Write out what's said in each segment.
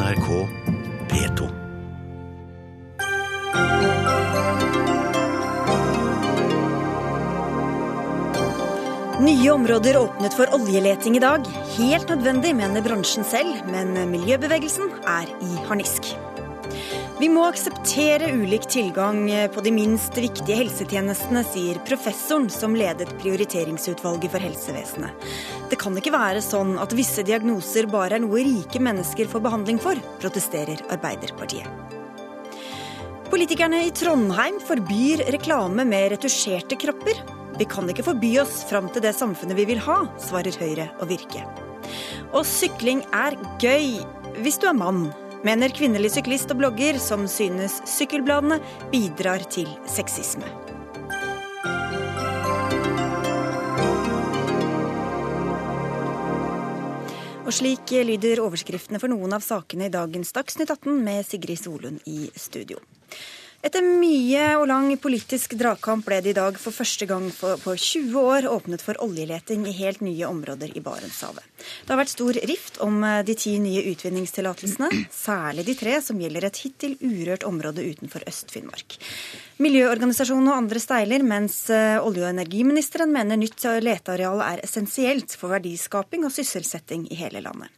NRK P2. Nye områder åpnet for oljeleting i dag. Helt nødvendig, mener bransjen selv, men miljøbevegelsen er i harnisk. Vi må akseptere ulik tilgang på de minst viktige helsetjenestene, sier professoren som ledet prioriteringsutvalget for helsevesenet. Det kan ikke være sånn at visse diagnoser bare er noe rike mennesker får behandling for, protesterer Arbeiderpartiet. Politikerne i Trondheim forbyr reklame med retusjerte kropper. Vi kan ikke forby oss fram til det samfunnet vi vil ha, svarer Høyre og Virke. Og sykling er gøy hvis du er mann, mener kvinnelig syklist og blogger som synes sykkelbladene bidrar til sexisme. Og slik lyder overskriftene for noen av sakene i dagens Dagsnytt 18 med Sigrid Solund i studio. Etter mye og lang politisk dragkamp ble det i dag for første gang på 20 år åpnet for oljeleting i helt nye områder i Barentshavet. Det har vært stor rift om eh, de ti nye utvinningstillatelsene, særlig de tre som gjelder et hittil urørt område utenfor Øst-Finnmark. Miljøorganisasjonen og andre steiler, mens eh, olje- og energiministeren mener nytt leteareal er essensielt for verdiskaping og sysselsetting i hele landet.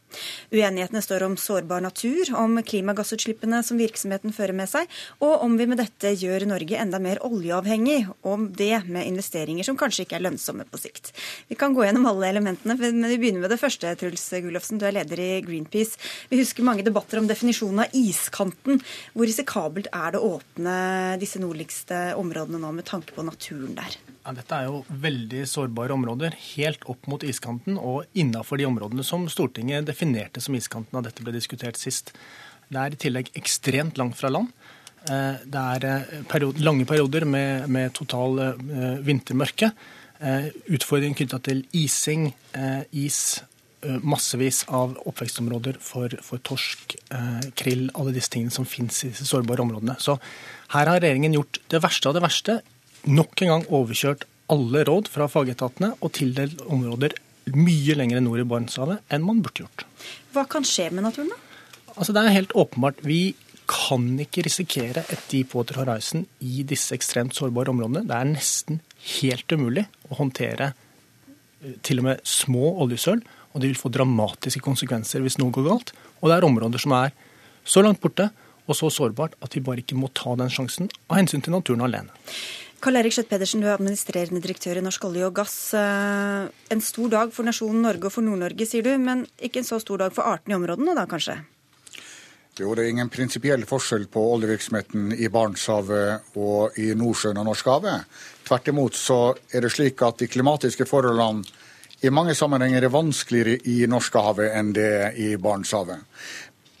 Uenighetene står om sårbar natur, om klimagassutslippene som virksomheten fører med seg, og om vi med dette gjør Norge enda mer oljeavhengig, om det med investeringer som kanskje ikke er lønnsomme på sikt. Vi kan gå gjennom alle elementene, men vi begynner med det første, Truls Gullofsen. Du er leder i Greenpeace. Vi husker mange debatter om definisjonen av iskanten. Hvor risikabelt er det å åpne disse nordligste områdene nå, med tanke på naturen der? Ja, dette er jo veldig sårbare områder, helt opp mot iskanten og innafor de områdene som Stortinget definerte som iskanten da dette ble diskutert sist. Det er i tillegg ekstremt langt fra land. Eh, det er eh, period lange perioder med, med total uh, vintermørke. Utfordringer knytta til ising, is, massevis av oppvekstområder for, for torsk, krill, alle disse tingene som finnes i disse sårbare områdene. Så her har regjeringen gjort det verste av det verste nok en gang overkjørt alle råd fra fagetatene og tildelt områder mye lenger nord i Barentshavet enn man burde gjort. Hva kan skje med naturen, da? Altså, det er helt åpenbart. Vi kan ikke risikere et Deepwater Horizon i disse ekstremt sårbare områdene. Det er nesten helt umulig å håndtere eh, til og med små oljesøl, og det vil få dramatiske konsekvenser hvis noe går galt. Og det er områder som er så langt borte og så sårbart at vi bare ikke må ta den sjansen av hensyn til naturen alene. Karl Erik Skjøtt Pedersen, du er administrerende direktør i Norsk olje og gass. Eh, en stor dag for nasjonen Norge og for Nord-Norge, sier du, men ikke en så stor dag for artene i områdene da, kanskje? Jo, det er ingen prinsipiell forskjell på oljevirksomheten i Barentshavet og i Nordsjøen og Norskehavet. Tvert imot så er det slik at de klimatiske forholdene i mange sammenhenger er vanskeligere i Norskehavet enn det er i Barentshavet.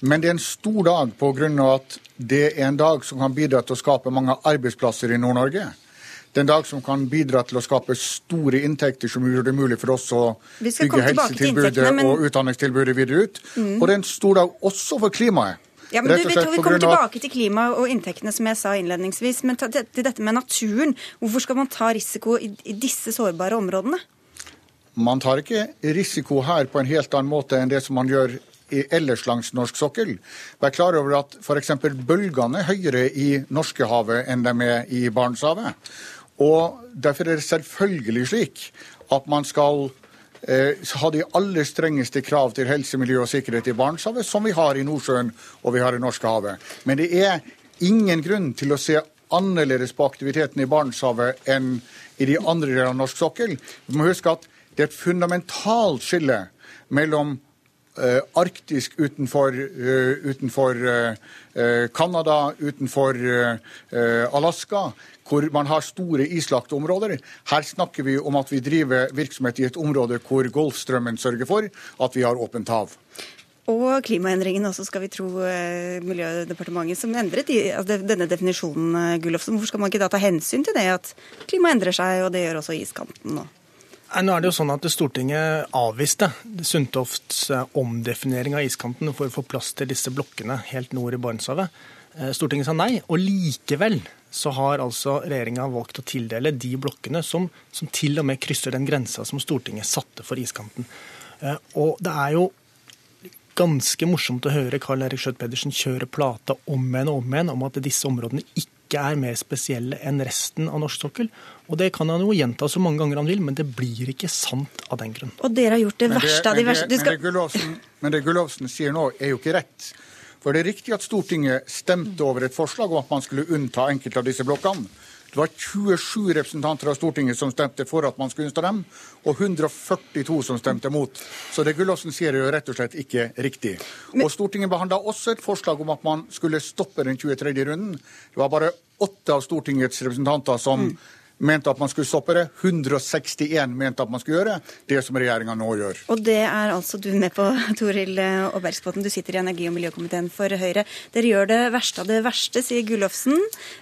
Men det er en stor dag pga. at det er en dag som kan bidra til å skape mange arbeidsplasser i Nord-Norge. Det er en dag som kan bidra til å skape store inntekter som gjør det mulig for oss å bygge helsetilbudet men... og utdanningstilbudet videre ut. Mm. Og det er en stor dag også for klimaet. Ja, men du, Vi, vi kommer tilbake til klima og inntektene, som jeg sa innledningsvis. Men til dette med naturen. Hvorfor skal man ta risiko i, i disse sårbare områdene? Man tar ikke risiko her på en helt annen måte enn det som man gjør ellers langs norsk sokkel. Vær klar over at f.eks. bølgene er høyere i Norskehavet enn de er i Barentshavet. Og Derfor er det selvfølgelig slik at man skal eh, ha de aller strengeste krav til helse, miljø og sikkerhet i Barentshavet, som vi har i Nordsjøen og vi har i Norskehavet. Men det er ingen grunn til å se annerledes på aktiviteten i Barentshavet enn i de andre delene av norsk sokkel. Vi må huske at det er et fundamentalt skille mellom uh, arktisk utenfor, uh, utenfor uh, Canada, utenfor Alaska, hvor man har store islagte områder. Her snakker vi om at vi driver virksomhet i et område hvor Golfstrømmen sørger for at vi har åpent hav. Og klimaendringene også, skal vi tro Miljødepartementet, som endret i, altså, denne definisjonen. Gullofsen. Hvorfor skal man ikke da ta hensyn til det, at klimaet endrer seg, og det gjør også iskanten nå? Nå er det jo sånn at Stortinget avviste Sundtofts eh, omdefinering av iskanten for å få plass til disse blokkene helt nord i Barentshavet. Stortinget sa nei, og likevel så har altså regjeringa valgt å tildele de blokkene som, som, til og med krysser den grensa som Stortinget satte for iskanten. Eh, og det er jo ganske morsomt å høre Karl Erik Schjøtt-Pedersen kjøre plata om igjen og om igjen om at disse områdene ikke er mer spesielle enn resten av norsk sokkel. Og det kan han jo gjenta så mange ganger han vil, men det blir ikke sant av den grunn. Og dere har gjort det, det, verste av de men det, verste. Men det Gullovsen men det Gullofsen sier nå, er jo ikke rett. For det er riktig at Stortinget stemte over et forslag om at man skulle unnta enkelte av disse blokkene. Det var 27 representanter av Stortinget som stemte for at man skulle unnta dem, og 142 som stemte mot. Så det Gullåsen sier er jo rett og slett ikke riktig. Og Stortinget behandla også et forslag om at man skulle stoppe den 23. runden. Det var bare åtte av Stortingets representanter som mente at man skulle stoppe det. 161 mente at man skulle gjøre det som regjeringa nå gjør. Og det er altså du med på, Toril Aabergsbotten. Du sitter i energi- og miljøkomiteen for Høyre. Dere gjør det verste av det verste, sier Gullofsen.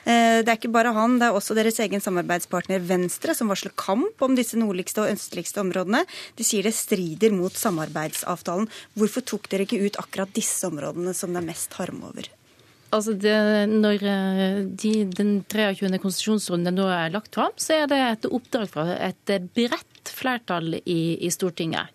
Eh, Det er ikke bare han, det er også deres egen samarbeidspartner Venstre som varsler kamp om disse nordligste og østligste områdene. De sier det strider mot samarbeidsavtalen. Hvorfor tok dere ikke ut akkurat disse områdene som det er mest harme over? Altså det, når eh, de, den 23. konsesjonsrunden nå er lagt fram, så er det et oppdrag fra et bredt flertall i, i Stortinget.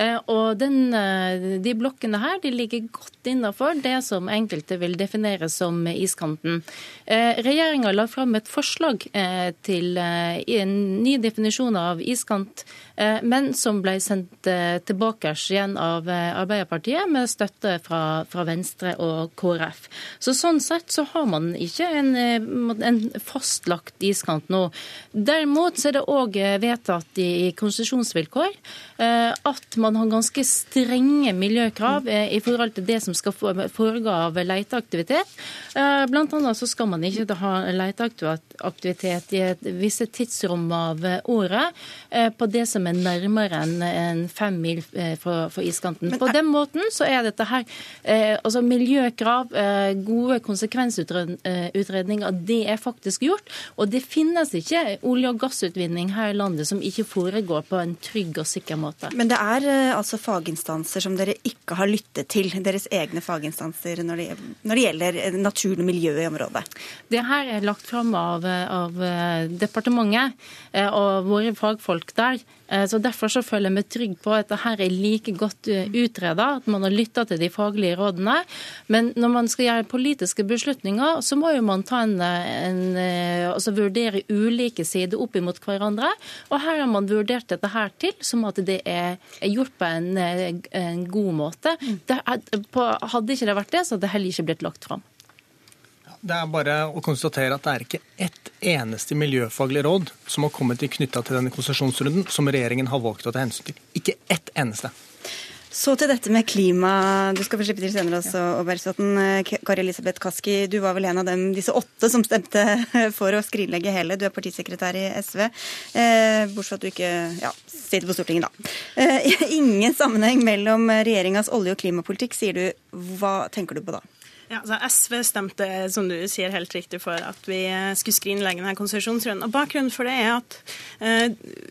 Eh, Og den, eh, de blokkene her de ligger godt innenfor det som enkelte vil definere som iskanten. Regjeringa la fram et forslag eh, til eh, en ny definisjon av iskant, eh, men som ble sendt eh, tilbake igjen av eh, Arbeiderpartiet med støtte fra, fra Venstre og KrF. Så Sånn sett så har man ikke en, eh, en fastlagt iskant nå. Derimot så er det òg vedtatt i konsesjonsvilkår eh, at man har ganske strenge miljøkrav eh, i forhold til det som skal foregå av leteaktivitet. Eh, Blant annet så skal man ikke ha leteaktivitet i et visse tidsrom av eh, året på det som er nærmere enn fem mil for fra, iskanten. På den måten så er dette her altså miljøkrav, gode konsekvensutredninger, det er faktisk gjort. Og det finnes ikke olje- og gassutvinning her i landet som ikke foregår på en trygg og sikker måte. Men det er altså faginstanser som dere ikke har lyttet til, deres egne faginstanser når det, når det gjelder eh, naturen og miljøet i området. Det her er lagt fram av, av eh, departementet eh, og våre fagfolk der. Eh, Så Derfor så føler meg trygg på at dette er like godt utreda, at man har lytta til de faglige rådene. Men når man skal gjøre politiske beslutninger, så må jo man ta en, en, eh, altså vurdere ulike sider opp imot hverandre. Og her har man vurdert dette her til som at det er, er gjort på en, eh, en god måte. Det er, på, hadde ikke det vært det, så hadde det heller ikke blitt lagt fram. Det er bare å konstatere at det er ikke ett eneste miljøfaglig råd som har kommet knytta til denne konsesjonsrunden som regjeringen har valgt å ta hensyn til. Ikke ett eneste. Så til dette med klima. Du skal få slippe til senere også, Obergsbotten. Kari Elisabeth Kaski, du var vel en av dem, disse åtte som stemte for å skrinlegge hele. Du er partisekretær i SV. Eh, bortsett fra at du ikke ja, sitter på Stortinget, da. Eh, ingen sammenheng mellom regjeringas olje- og klimapolitikk, sier du. Hva tenker du på da? Ja, altså SV stemte, som du sier helt riktig, for at vi skulle skrinlegge denne konsesjonsrunden. Og Bakgrunnen for det er at eh,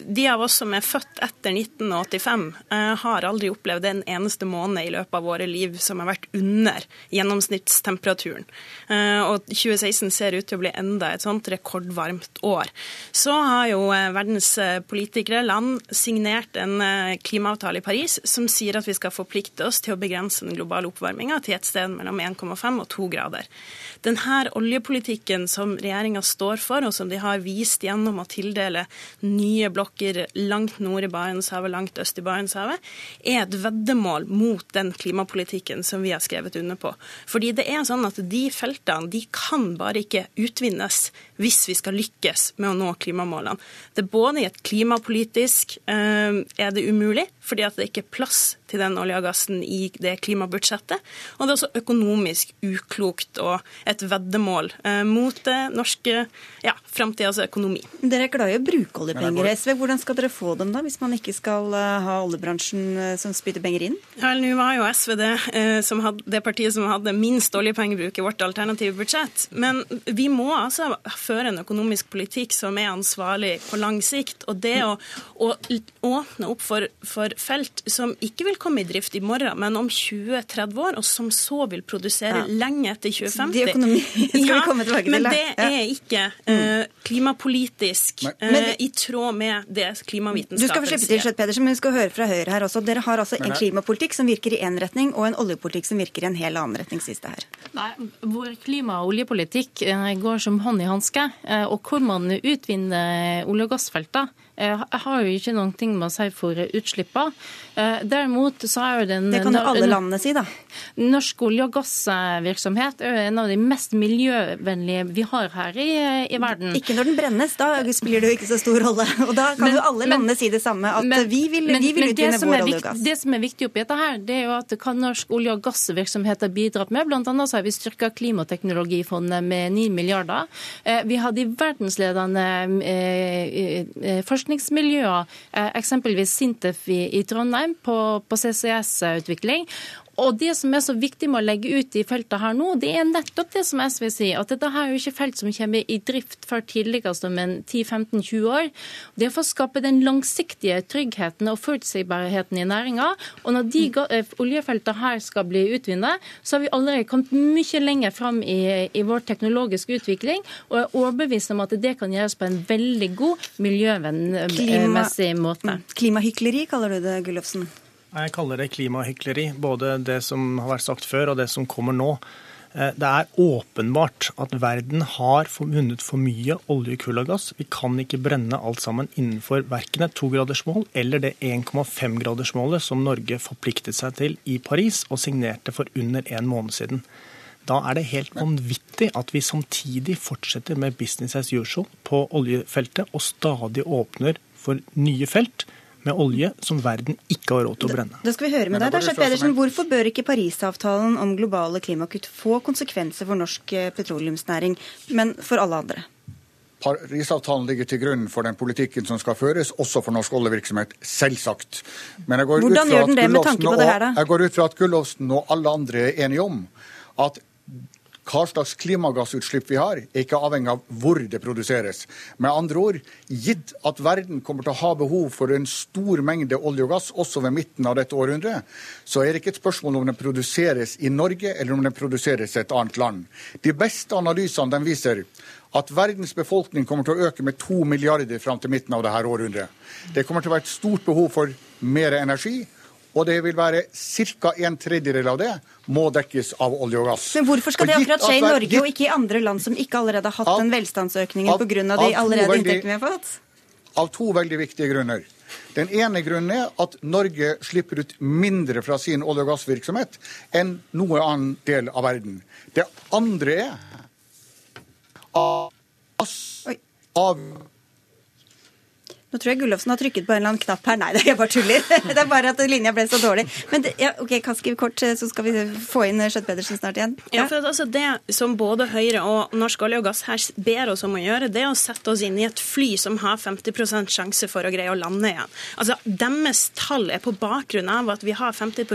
de av oss som er født etter 1985, eh, har aldri opplevd en eneste måned i løpet av våre liv som har vært under gjennomsnittstemperaturen. Eh, og 2016 ser ut til å bli enda et sånt rekordvarmt år. Så har jo eh, verdens eh, politikere, land, signert en eh, klimaavtale i Paris som sier at vi skal forplikte oss til å begrense den globale oppvarminga til et sted mellom 1,5 og 2 grader. Denne oljepolitikken som regjeringa står for, og som de har vist gjennom å tildele nye blokker langt nord i Barentshavet, langt øst i Barentshavet, er et veddemål mot den klimapolitikken som vi har skrevet under på. Fordi det er sånn at de feltene de kan bare ikke utvinnes hvis vi skal lykkes med å nå klimamålene. Det er både i et klimapolitisk eh, er det umulig, fordi at det ikke er plass til den olja og gassen i det klimabudsjettet. Og det er også økonomisk uklokt og et veddemål eh, mot det norske ja, framtidas økonomi. Dere er glad i å bruke oljepenger i SV. Hvordan skal dere få dem da, hvis man ikke skal eh, ha oljebransjen som spytter penger inn? Ja, Nå var jo SV det, eh, som hadde, det partiet som hadde minst oljepengebruk i vårt alternative budsjett. Men vi må altså føre en økonomisk politikk som er ansvarlig på lang sikt. Og det å, å åpne opp for, for felt som ikke vil komme i drift i morgen, men om 20-30 år, og som så vil produsere Ja. lenge etter 2050 De økonomi skal vi komme tilbake til, Men det Ja. er ikke uh, klimapolitisk uh, i tråd med det klimavitenskapen Du skal få slippe til, Skjøtt Pedersen, men vi skal høre fra Høyre her også. Dere har altså en klimapolitikk som virker i én retning, og en oljepolitikk som virker i en hel annen retning, sies det her. Nei, Vår klima- og oljepolitikk eh, går som hånd i hanske. Eh, Og hvor man utvinner olje- og gassfelter, har jo ikke noe med å si for utslippene. Eh, Derimot så er jo den Det kan jo alle landene si, da. Norsk olje- og gassvirksomhet er jo en av de mest miljøvennlige vi har her i, i verden. Ikke når den brennes, da spiller det jo ikke så stor rolle. Og da kan Men- jo alle men- landene si det samme, at Men- vi vil, men- vi vil men utvinne vår olje og gass. Det som er viktig oppi dette her, det er jo at hva norsk olje- og gassvirksomhet har bidratt med. Blant annet så har vi styrka klimateknologifondet med 9 milliarder. Eh, Vi har de verdensledende eh, eh, forskningsmiljøer, eh, eksempelvis Sintef i, Trondheim, på, på CCS-utvikling. Og Det som er så viktig med å legge ut i feltet her nå, det er nettopp det som SV sier, at dette her er jo ikke felt som kommer i drift før tidligst om en 10-15-20 år. Det er for å skape den langsiktige tryggheten og forutsigbarheten i næringa. Og når de eh, oljefeltene her skal bli utvinnet, så har vi allerede kommet mye lenger fram i, i vår teknologiske utvikling, og er overbevist om at det kan gjøres på en veldig god miljøvennmessig måte. Klima, Klimahykleri kaller du det, Gullofsen. Jeg kaller det klimahykleri, både det som har vært sagt før og det som kommer nå. Eh, Det er åpenbart at verden har vunnet for mye olje, kull og gass. Vi kan ikke brenne alt sammen innenfor verken et togradersmål eller det 1,5-gradersmålet som Norge forpliktet seg til i Paris og signerte for under en måned siden. Da er det helt vanvittig at vi samtidig fortsetter med business as usual på oljefeltet og stadig åpner for nye felt med olje som verden ikke har råd til å brenne. Da skal vi høre med deg. første Pedersen, hvorfor bør ikke Parisavtalen om globale klimakutt få konsekvenser for norsk eh, petroleumsnæring, men for alle andre? Parisavtalen ligger til grunn for den politikken som skal føres, også for norsk oljevirksomhet. Selvsagt. Men jeg går Hvordan ut fra gjør at den det med tanke på og- det her, da? Jeg går ut fra at Gullofsen og alle andre er enige om at hva slags klimagassutslipp vi har, er ikke avhengig av hvor det produseres. Med andre ord, gitt at verden kommer til å ha behov for en stor mengde olje og gass også ved midten av dette århundret, så er det ikke et spørsmål om den produseres i Norge eller om den produseres i et annet land. De beste analysene de viser at verdens befolkning kommer til å øke med to milliarder fram til midten av dette århundret. Det kommer til å være et stort behov for mer energi. Og det vil være ca. en tredjedel av det må dekkes av olje og gass. Men hvorfor skal det akkurat skje i Norge gitt- og ikke i andre land som ikke allerede har hatt Av- den velstandsøkningen pga. de allerede veldig- inntektene vi har fått? Av to veldig viktige grunner. Den ene grunnen er at Norge slipper ut mindre fra sin olje- og gassvirksomhet enn noe annen del av verden. Det andre er av, av Nå tror jeg Gullofsen har trykket på en eller annen knapp her. Nei, det er bare tuller. Det er bare at linja ble så dårlig. Men det, ja, ok, kan skrive kort, så skal vi få inn Skjøtt Pedersen snart igjen. Ja, for at altså Det som både Høyre og Norsk olje og gass her ber oss om å gjøre, det er å sette oss inn i et fly som har 50% sjanse for å greie å lande igjen. Altså, Deres tall er på bakgrunn av at vi har 50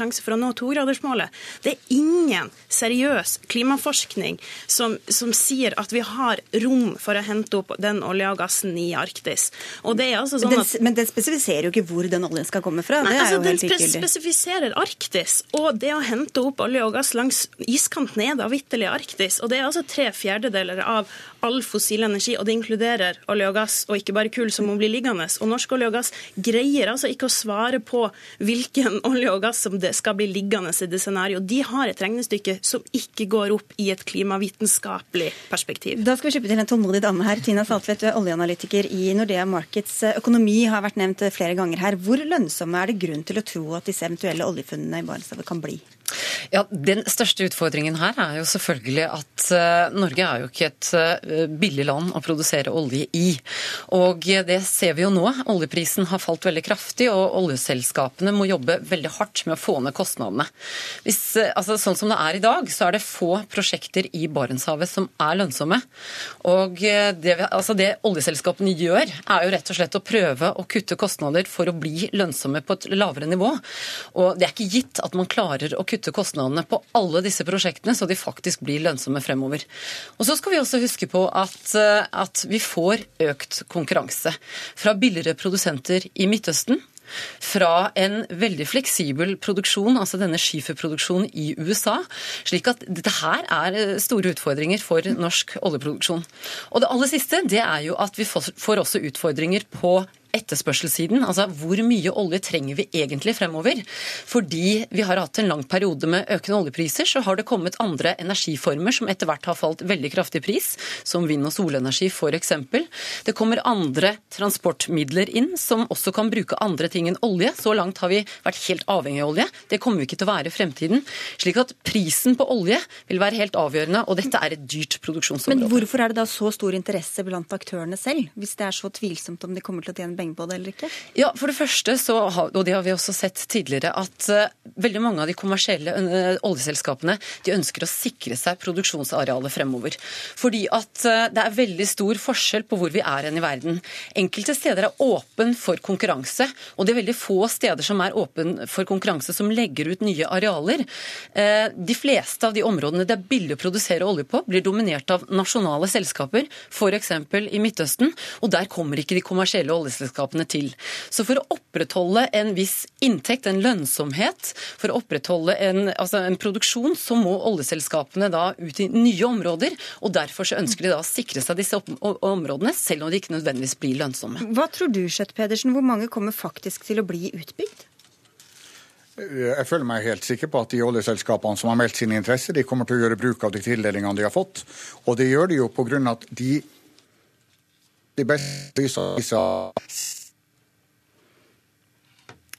sjanse for å nå togradersmålet. Det er ingen seriøs klimaforskning som, som sier at vi har rom for å hente opp den olja og gassen i Arktis. Og det er altså sånn Den, at... men den spesifiserer jo ikke hvor den oljen skal komme fra. Nei, Det er altså, jo den spesifiserer Arktis, og det å hente opp olje og gass langs iskanten er da vitterlig Arktis. Og det er altså tre fjerdedeler av all fossil energi, og det inkluderer olje og gass, og ikke bare kull som må bli liggende. Og norsk olje og gass greier altså ikke å svare på hvilken olje og gass som skal bli liggende i det scenarioet. De har et regnestykke som ikke går opp i et klimavitenskapelig perspektiv. Da skal vi slippe til en tålmodig dame her. Tina Saltvedt, du er oljeanalytiker i Nordea Markets. Økonomi har vært nevnt flere ganger her. Hvor lønnsomme er det grunn til å tro at disse eventuelle oljefunnene i Barentshavet kan bli? Ja, Den største utfordringen her er jo selvfølgelig at uh, Norge er jo ikke et uh, billig land å produsere olje i. Og det ser vi jo nå. Oljeprisen har falt veldig kraftig, og oljeselskapene må jobbe veldig hardt med å få ned kostnadene. Hvis, altså, sånn som det er i dag, så er det få prosjekter i Barentshavet som er lønnsomme. Og det, altså, det oljeselskapene gjør, er jo rett og slett å prøve å kutte kostnader for å bli lønnsomme på et lavere nivå. Og det er ikke gitt at man klarer å kutte kostnadene på alle disse prosjektene, så de faktisk blir lønnsomme fremover. Og så skal vi også huske på at, at vi får økt konkurranse fra billigere produsenter i Midtøsten. fra en veldig fleksibel produksjon, altså denne skiferproduksjonen i USA. Slik at dette her er eh, store utfordringer for norsk oljeproduksjon. Og det aller siste det er jo at vi får også utfordringer på etterspørselssiden. Altså hvor mye olje trenger vi egentlig fremover? Fordi vi har hatt en lang periode med økende oljepriser, så har det kommet andre energiformer som etter hvert har falt veldig kraftig pris, som vind- og solenergi f.eks. Det kommer andre transportmidler inn som også kan bruke andre ting enn olje. Så langt har vi vært helt avhengig av olje. Det kommer vi ikke til å være i fremtiden. Slik at prisen på olje vil være helt avgjørende, og dette er et dyrt produksjonsområde. Men hvorfor er det da så stor interesse blant aktørene selv, hvis det er så tvilsomt om de kommer til å tjene penger på det eller ikke? Ja, for det første, så, og det har vi også sett tidligere, at uh, veldig mange av de kommersielle oljeselskapene de ønsker å sikre seg produksjonsarealet fremover. Fordi at uh, det er veldig stor forskjell på hvor vi er hen i verden. Enkelte steder er åpen for konkurranse, og det er veldig få steder som er åpen for konkurranse som legger ut nye arealer. De fleste av de områdene det er billig å produsere olje på, blir dominert av nasjonale selskaper, f.eks. i Midtøsten, og der kommer ikke de kommersielle oljeselskapene selskapene til. Så for å opprettholde en viss inntekt, en lønnsomhet, for å opprettholde en, altså en produksjon, så må oljeselskapene da ut i nye områder. og Derfor så ønsker de da å sikre seg disse områdene, selv om de ikke nødvendigvis blir lønnsomme. Hva tror du, Skjøtt Pedersen, hvor mange kommer faktisk til å bli utbygd? Jeg føler meg helt sikker på at de oljeselskapene som har meldt sine interesser, de kommer til å gjøre bruk av de tildelingene de har fått. Og det gjør de jo pga. at de de beste lysene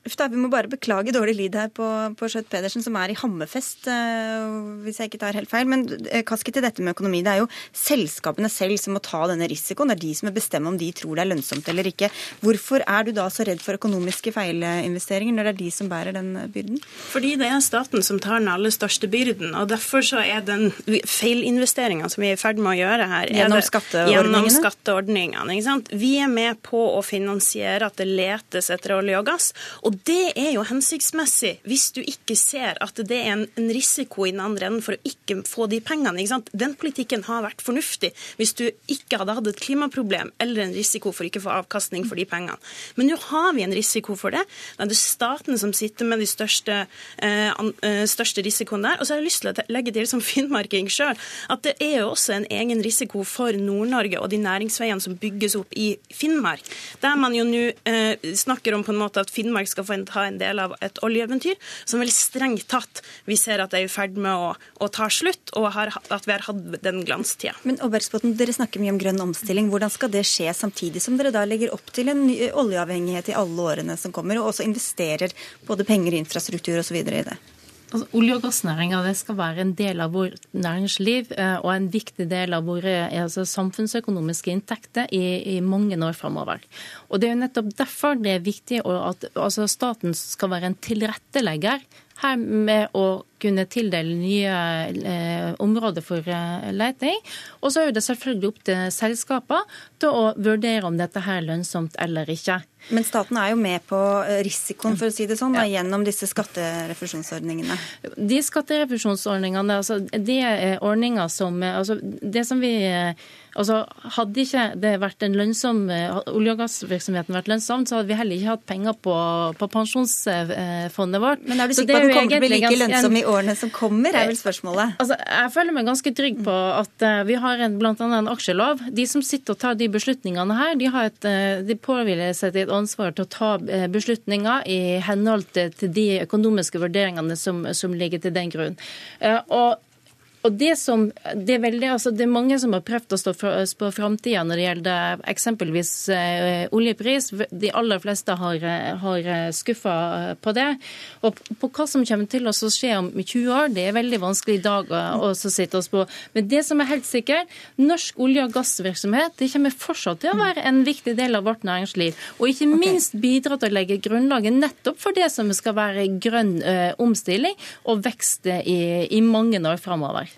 Uff da, Vi må bare beklage dårlig lyd her på, på Skjøtt Pedersen, som er i Hammerfest, uh, hvis jeg ikke tar helt feil. Men uh, Kaski til dette med økonomi. Det er jo selskapene selv som må ta denne risikoen. Det er de som må bestemme om de tror det er lønnsomt eller ikke. Hvorfor er du da så redd for økonomiske feilinvesteringer, når det er de som bærer den byrden? Fordi det er staten som tar den aller største byrden. Og derfor så er den feilinvesteringa som vi er i ferd med å gjøre her Gjennom skatteordningene? Gjennom skatteordningene. Vi er med på å finansiere at det letes etter olje og gass. og og det er jo hensiktsmessig hvis du ikke ser at det er en, en risiko i den andre enden for å ikke få de pengene. Den politikken har vært fornuftig hvis du ikke hadde hatt et klimaproblem eller en risiko for ikke å få avkastning for de pengene. Men nå har vi en risiko for det. Det er det staten som sitter med de største, eh, eh største risikoen der. Og så har jeg lyst til å legge til som finnmarking sjøl at det er jo også en egen risiko for Nord-Norge og de næringsveiene som bygges opp i Finnmark, der man jo nå eh, snakker om på en måte at Finnmark skal skal få ta en del av et oljeeventyr som vel strengt tatt vi ser at er i ferd med å, å ta slutt, og har, at vi har hatt den glanstida. Men Obergsbotten, dere snakker mye om grønn omstilling. Hvordan skal det skje samtidig som dere da legger opp til en ny oljeavhengighet i alle årene som kommer, og også investerer både penger, infrastruktur osv. i det? Altså, olje- og gassnæringa skal være en del av vårt næringsliv eh, og en viktig del av våre altså, samfunnsøkonomiske inntekter i, i, mange år framover. Og Det er jo nettopp derfor det er viktig at altså, staten skal være en tilrettelegger her med å kunne tildele nye eh, områder for eh, leting. Og så er det selvfølgelig opp til selskapene til å vurdere om dette her er lønnsomt eller ikke. Men staten er jo med på eh, risikoen, for å si det sånn, da, gjennom disse skatterefusjonsordningene? De skatterefusjonsordningene, altså, det er ordninger som altså, Det som vi Altså, hadde ikke det vært en lønnsom, olje- og gassvirksomheten vært lønnsom, så hadde vi heller ikke hatt penger på, på pensjonsfondet vårt. Men er du sikker på at den kommer til å bli like lønnsom i årene som kommer, er vel spørsmålet? Altså, jeg føler meg ganske trygg på at vi har bl.a. en aksjelov. De som sitter og tar de beslutningene her, de, har et, de påhviler seg et ansvar til å ta uh, beslutninger i henhold til, de økonomiske vurderingene som, som ligger til den grunn. Og og det, som, det, er veldig, altså det er mange som har prøvd å stå på framtida når det gjelder eksempelvis eh, oljepris. De aller fleste har, har skuffa på det. Og på hva som kommer til å skje om 20 år, det er veldig vanskelig i dag å, sitte oss på. Men det som er helt sikkert, norsk olje- og gassvirksomhet det kommer fortsatt til å være en viktig del av vårt næringsliv. Og ikke minst bidra til å legge grunnlaget nettopp for det som skal være grønn ø, eh, omstilling og vekst i, i mange år framover.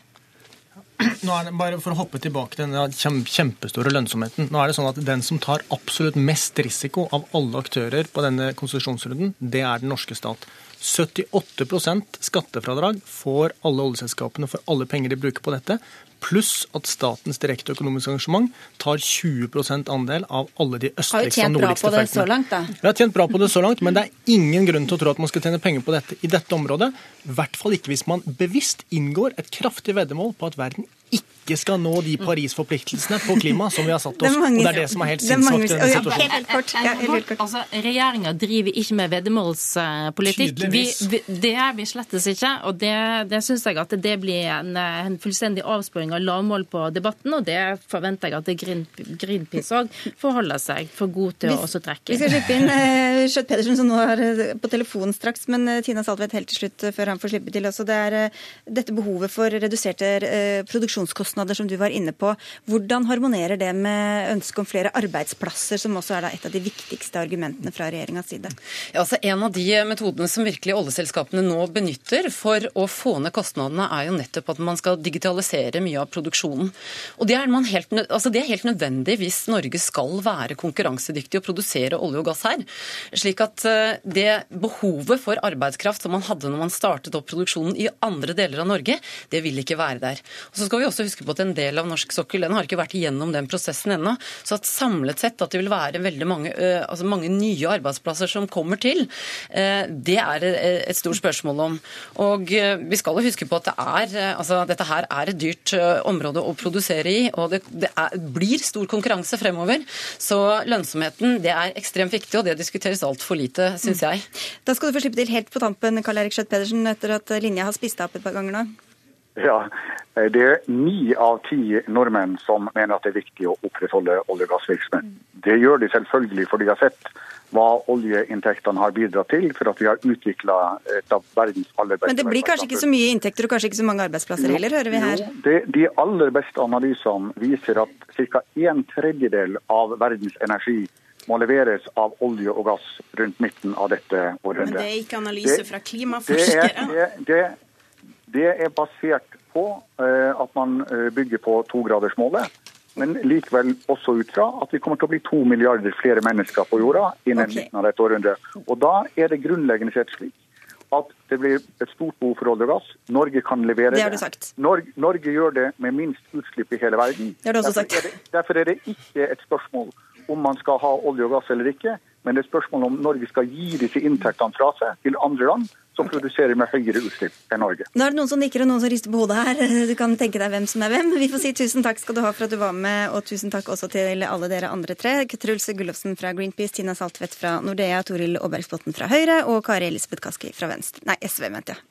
Nå er det bare For å hoppe tilbake til den kjempestore lønnsomheten. Nå er det sånn at Den som tar absolutt mest risiko av alle aktører på denne konsesjonsrunden, det er den norske stat. 78% skattefradrag får alle oljeselskapene for alle penger de bruker på dette pluss at statens direkte økonomiske engasjement tar 20% andel av alle de østligste og nordligste feltene. Har jo tjent bra på det så langt, da? Vi har tjent bra på det så langt, men det er ingen grunn til å tro at man skal tjene penger på dette i dette området. I hvert fall ikke hvis man bevisst inngår et kraftig veddemål på at verden ikke skal nå de Paris-forpliktelsene på klima som vi har satt oss. Mange, og det er det som er helt sinnssvakt i denne situasjonen. Helt kort. Ja, helt kort. Altså, Regjeringa driver ikke med veddemålspolitikk. Vi, vi, det er vi slettes ikke. Og det, det syns jeg at det blir en, en fullstendig avsporing av lavmål på debatten, og det forventer jeg at Green, Greenpeace òg forholder seg for god til å også trekke. Vi skal slippe inn uh, Skjøtt Pedersen, som nå er eh, på telefonen straks, men uh, Tina Saltvedt helt til slutt før han får slippe til også. Det er uh, dette behovet for reduserte uh, produksjonskostnader som du var inne på. Hvordan harmonerer det med ønsket om flere arbeidsplasser, som også er et av de viktigste argumentene fra regjeringas side? Ja, altså En av de metodene som virkelig oljeselskapene nå benytter for å få ned kostnadene, er jo nettopp at man skal digitalisere mye av produksjonen. Og Det er, helt, altså det er helt nødvendig hvis Norge skal være konkurransedyktig og produsere olje og gass her. Slik at eh, det behovet for arbeidskraft som man hadde når man startet opp produksjonen i andre deler av Norge, det vil ikke være der. Og så skal vi også huske på at en del av norsk sokkel den har ikke vært igjennom den prosessen ennå. Så at samlet sett at det vil være veldig mange, altså mange nye arbeidsplasser som kommer til, det er et stort spørsmål om. Og vi skal jo huske på at det er, altså dette her er et dyrt område å produsere i, og det, det er, blir stor konkurranse fremover. Så lønnsomheten det er ekstremt viktig, og det diskuteres altfor lite, syns jeg. Da skal du få slippe til helt på tampen, Karl Erik Skjøtt Pedersen, etter at linja har spist deg opp et par ganger nå. Ja, Det er ni av ti nordmenn som mener at det er viktig å opprettholde olje- og gassvirksomhet. Det gjør de selvfølgelig fordi de har sett hva oljeinntektene har bidratt til for at vi har utvikla et av verdens aller beste Men det blir kanskje ikke så mye inntekter og kanskje ikke så mange arbeidsplasser heller, hører vi her? Jo, det, de aller beste analysene viser at ca. en tredjedel av verdens energi må leveres av olje og gass rundt midten av dette århundret. Men det er ikke analyse fra klimaforskere? Det er, det, det er basert på eh, at man eh, bygger på togradersmålet. Men likevel også ut fra at vi kommer til å bli to milliarder flere mennesker på jorda innen okay. midten av dette århundret. Og da er det grunnleggende sett slik at det blir et stort behov for olje og gass. Norge kan levere det. Sagt. Norge, Norge gjør det med minst utslipp i hele verden. Det har du også sagt. Er, det, derfor er det ikke et spørsmål om man skal ha olje og gass eller ikke, men det er spørsmål om Norge skal gi disse inntektene fra seg til andre land som okay. produserer med høyere utslipp enn Norge. Nå er det noen som nikker og noen som rister på hodet her. Du kan tenke deg hvem som er hvem. Vi får si tusen takk skal du ha for at du var med, og tusen takk også til alle dere andre tre. Truls Gullofsen fra Greenpeace, Tina Saltvedt fra Nordea, Toril Aabergsbotten fra Høyre og Kari Elisabeth Kaski fra Venstre. Nei, SV, mente jeg.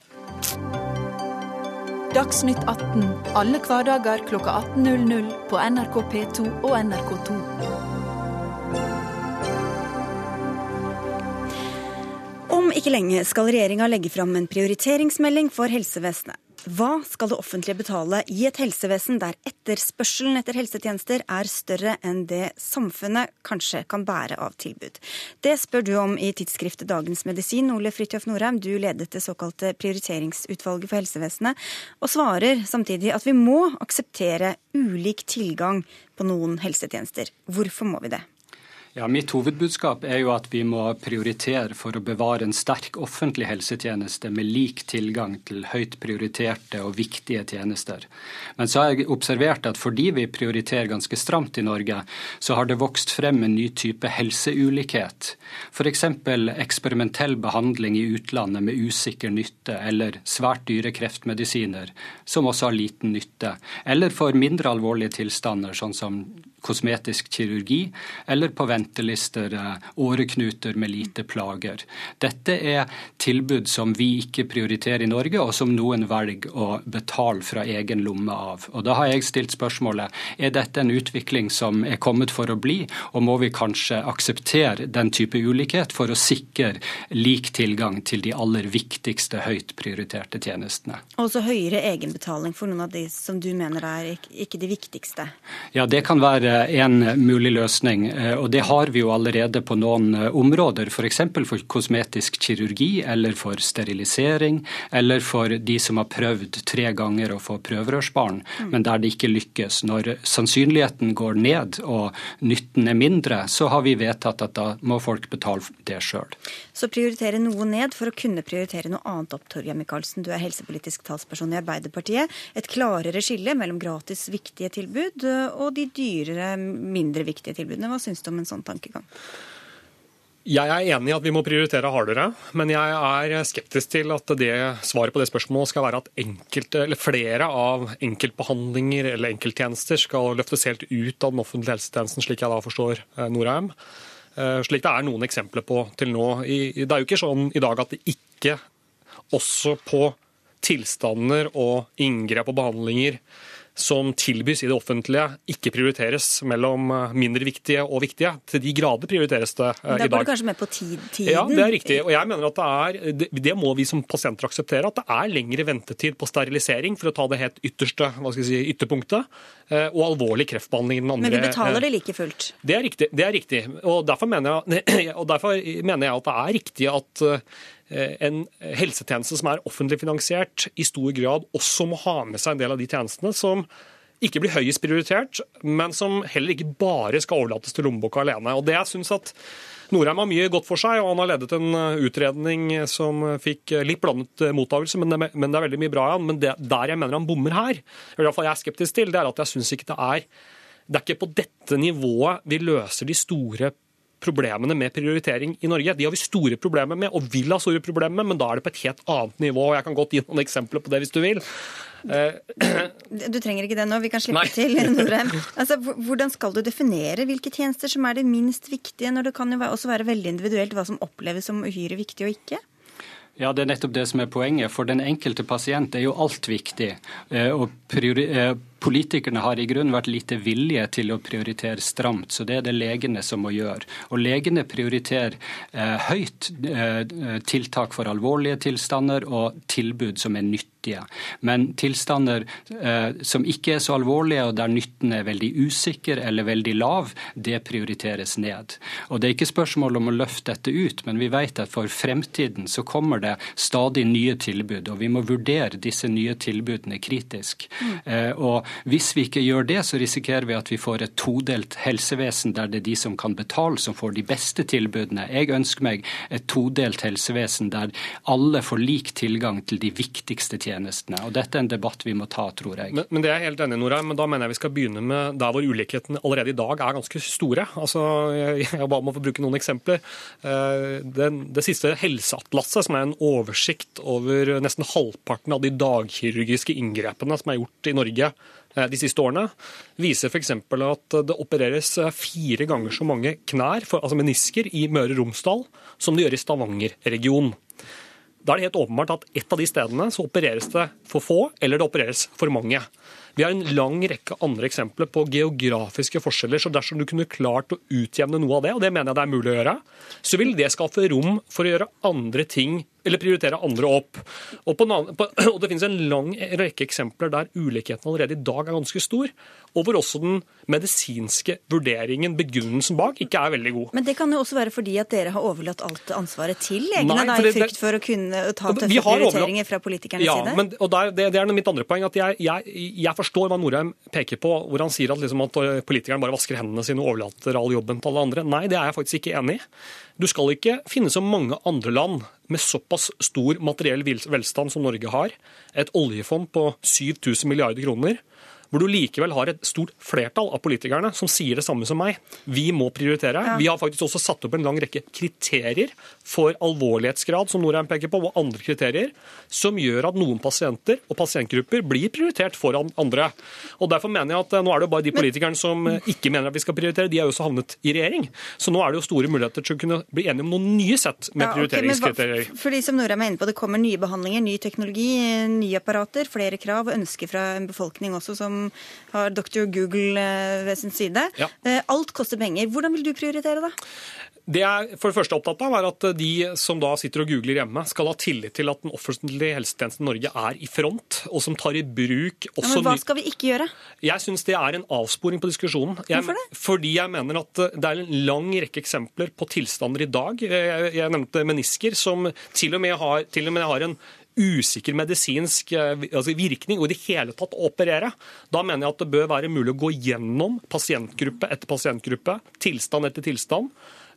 Dagsnytt 18 alle hverdager klokka 18.00 på NRK P2 og NRK2. Ikke lenge skal regjeringa legge fram en prioriteringsmelding for helsevesenet. Hva skal det offentlige betale i et helsevesen der etterspørselen etter helsetjenester er større enn det samfunnet kanskje kan bære av tilbud? Det spør du om i tidsskriftet Dagens Medisin. Ole Fridtjof Norheim, du ledet det såkalte prioriteringsutvalget for helsevesenet, og svarer samtidig at vi må akseptere ulik tilgang på noen helsetjenester. Hvorfor må vi det? Ja, Mitt hovedbudskap er jo at vi må prioritere for å bevare en sterk offentlig helsetjeneste med lik tilgang til høyt prioriterte og viktige tjenester. Men så har jeg observert at fordi vi prioriterer ganske stramt i Norge, så har det vokst frem en ny type helseulikhet. F.eks. eksperimentell behandling i utlandet med usikker nytte, eller svært dyre kreftmedisiner som også har liten nytte. Eller for mindre alvorlige tilstander, sånn som kosmetisk kirurgi, eller på ventelister eh, åreknuter med lite plager. Dette er tilbud som vi ikke prioriterer i Norge, og som noen velger å betale fra egen lomme av. Og Da har jeg stilt spørsmålet er dette en utvikling som er kommet for å bli, og må vi kanskje akseptere den type ulikhet for å sikre lik tilgang til de aller viktigste høyt prioriterte tjenestene. Også høyere egenbetaling for noen av de som du mener er ikke de viktigste? Ja, det kan være en mulig løsning. Og det har vi jo allerede på noen områder. F.eks. For, for kosmetisk kirurgi eller for sterilisering, eller for de som har prøvd tre ganger å få prøverørsbarn, mm. men der det ikke lykkes. Når sannsynligheten går ned og nytten er mindre, så har vi vedtatt at da må folk betale det sjøl. Så prioritere noe ned for å kunne prioritere noe annet opp, Torgeir Micaelsen. Du er helsepolitisk talsperson i Arbeiderpartiet. Et klarere skille mellom gratis viktige tilbud og de dyrere, mindre viktige tilbudene. Hva syns du om en sånn tankegang? Jeg er enig i at vi må prioritere hardere, men jeg er skeptisk til at det svaret på det spørsmålet skal være at enkelte, flere av enkeltbehandlinger eller enkelttjenester skal løftes helt ut av den offentlige helsetjenesten, slik jeg da forstår eh, Norheim. Eh, slik det er noen eksempler på til nå. Det er jo ikke sånn i dag at det ikke også på tilstander og inngrep og behandlinger som tilbys i det offentlige, ikke prioriteres mellom eh, mindre viktige og viktige. Til de grader prioriteres det uh, i dag. Da går det kanskje med på tiden? Ja, det er riktig. Og jeg mener at det er, det, må vi som pasienter akseptere, at det er lengre ventetid på sterilisering, for å ta det helt ytterste hva skal si, ytterpunktet, uh, og alvorlig kreftbehandling i den andre. Men vi betaler det like fullt? Det er riktig. Det er riktig. Og, derfor mener jeg, og derfor mener jeg at det er riktig at Eh, en helsetjeneste som er offentlig finansiert, i stor grad også må ha med seg en del av de tjenestene som ikke blir høyest prioritert, men som heller ikke bare skal overlates til lommeboka alene. Og det jeg synes at Norheim har mye godt for seg, og han har ledet en eh, utredning som fikk litt blandet eh, mottakelse, men, det er veldig mye bra i han. Men det, der jeg mener han bommer her, i hvert fall jeg er skeptisk til, det er at jeg syns ikke det er det er ikke på dette nivået vi løser de store problemene med prioritering i Norge. De har vi store problemer med, og vil ha store problemer med, men da er det på et helt annet nivå. og Jeg kan godt gi noen eksempler på det hvis du vil. Du trenger ikke det nå, vi kan slippe Nei. til. Norheim. Altså, hvordan skal du definere hvilke tjenester som er det minst viktige, når det kan jo også være veldig individuelt hva som oppleves som uhyre viktig og ikke? Ja, Det er nettopp det som er poenget. For den enkelte pasient er jo alt viktig. å og eh, Politikerne har i grunnen vært lite villige til å prioritere stramt, så det er det legene som må gjøre. Og legene prioriterer eh, høyt eh, tiltak for alvorlige tilstander og tilbud som er nyttige. Men tilstander eh, som ikke er så alvorlige, og der nytten er veldig usikker eller veldig lav, det prioriteres ned. Og Det er ikke spørsmål om å løfte dette ut, men vi vet at for fremtiden så kommer det stadig nye tilbud, og vi må vurdere disse nye tilbudene kritisk. Mm. Eh, og hvis vi ikke gjør det, så risikerer vi at vi får et todelt helsevesen der det er de som kan betale, som får de beste tilbudene. Jeg ønsker meg et todelt helsevesen der alle får lik tilgang til de viktigste tjenestene. Og Dette er en debatt vi må ta, tror jeg. Men, men det er jeg helt enig Nora. Men da mener jeg vi skal begynne med der hvor ulikhetene allerede i dag er ganske store. Altså, jeg, jeg bare må få bruke noen eksempler. Eh, den, det siste helseatlaset, som er en oversikt over nesten halvparten av de dagkirurgiske inngrepene som er gjort i Norge de siste årene, viser f.eks. at det opereres eh, fire ganger så mange knær, altså menisker, i Møre og Romsdal som det gjør i Stavanger-regionen. Da er det helt åpenbart at et av de stedene så opereres det for få, eller det opereres for mange. Vi har en lang rekke andre eksempler på geografiske forskjeller. så Dersom du kunne klart å utjevne noe av det, og det mener jeg det er mulig å gjøre, så vil det skaffe rom for å gjøre andre ting eller prioritere andre opp. Og, på, på, og Det finnes en lang rekke eksempler der ulikheten allerede i dag er ganske stor, og hvor også den medisinske vurderingen, begrunnelsen bak, ikke er veldig god. Men det kan jo også være fordi at dere har overlatt alt ansvaret til legene, Nei, da, i frykt for å kunne ta tøffe prioriteringer fra politikernes ja, side? Men, og der, det, det, er mitt andre poeng. at jeg, jeg, jeg forstår hva Norheim peker på, hvor han sier at, liksom, at politikerne bare vasker hendene sine og overlater all jobben til alle andre. Nei, det er jeg faktisk ikke enig i. Du skal ikke finne så mange andre land med såpass stor materiell velstand som Norge har, et oljefond på 7000 milliarder kroner, hvor du likevel har et stort flertall av politikerne som sier det samme som meg. Vi må prioritere. Ja. Vi har faktisk også satt opp en lang rekke kriterier for alvorlighetsgrad, som Norheim peker på, og andre kriterier, som gjør at noen pasienter og pasientgrupper blir prioritert foran andre. Og Derfor mener jeg at eh, nå er det jo bare de politikerne som eh, ikke mener at vi skal prioritere, de har jo også havnet i regjering. Så nå er det jo store muligheter til å kunne bli enige om noen nye sett med ja, prioriteringskriterier. Okay, for de som Norheim er inne på, Det kommer nye behandlinger, ny teknologi, nye apparater, flere krav og ønsker fra en befolkning også som som har Dr. Google eh, ved sin side. Ja. Eh, Alt koster penger. Hvordan vil du prioritere, da? Det jeg er for det første opptatt av, er at de som da sitter og googler hjemme, skal ha tillit til at den offentlige helsetjenesten i Norge er i front, og som tar i bruk Ja, men hva skal vi ikke gjøre? Jeg syns det er en avsporing på diskusjonen. Jeg, Hvorfor det? Fordi jeg mener at eh, det er en lang rekke eksempler på tilstander i dag. Jeg, jeg nevnte menisker, som til og med har, og med har en usikker medisinsk eh, altså virkning, og i det hele tatt å operere. Da mener jeg at det bør være mulig å gå gjennom pasientgruppe etter pasientgruppe, tilstand etter tilstand,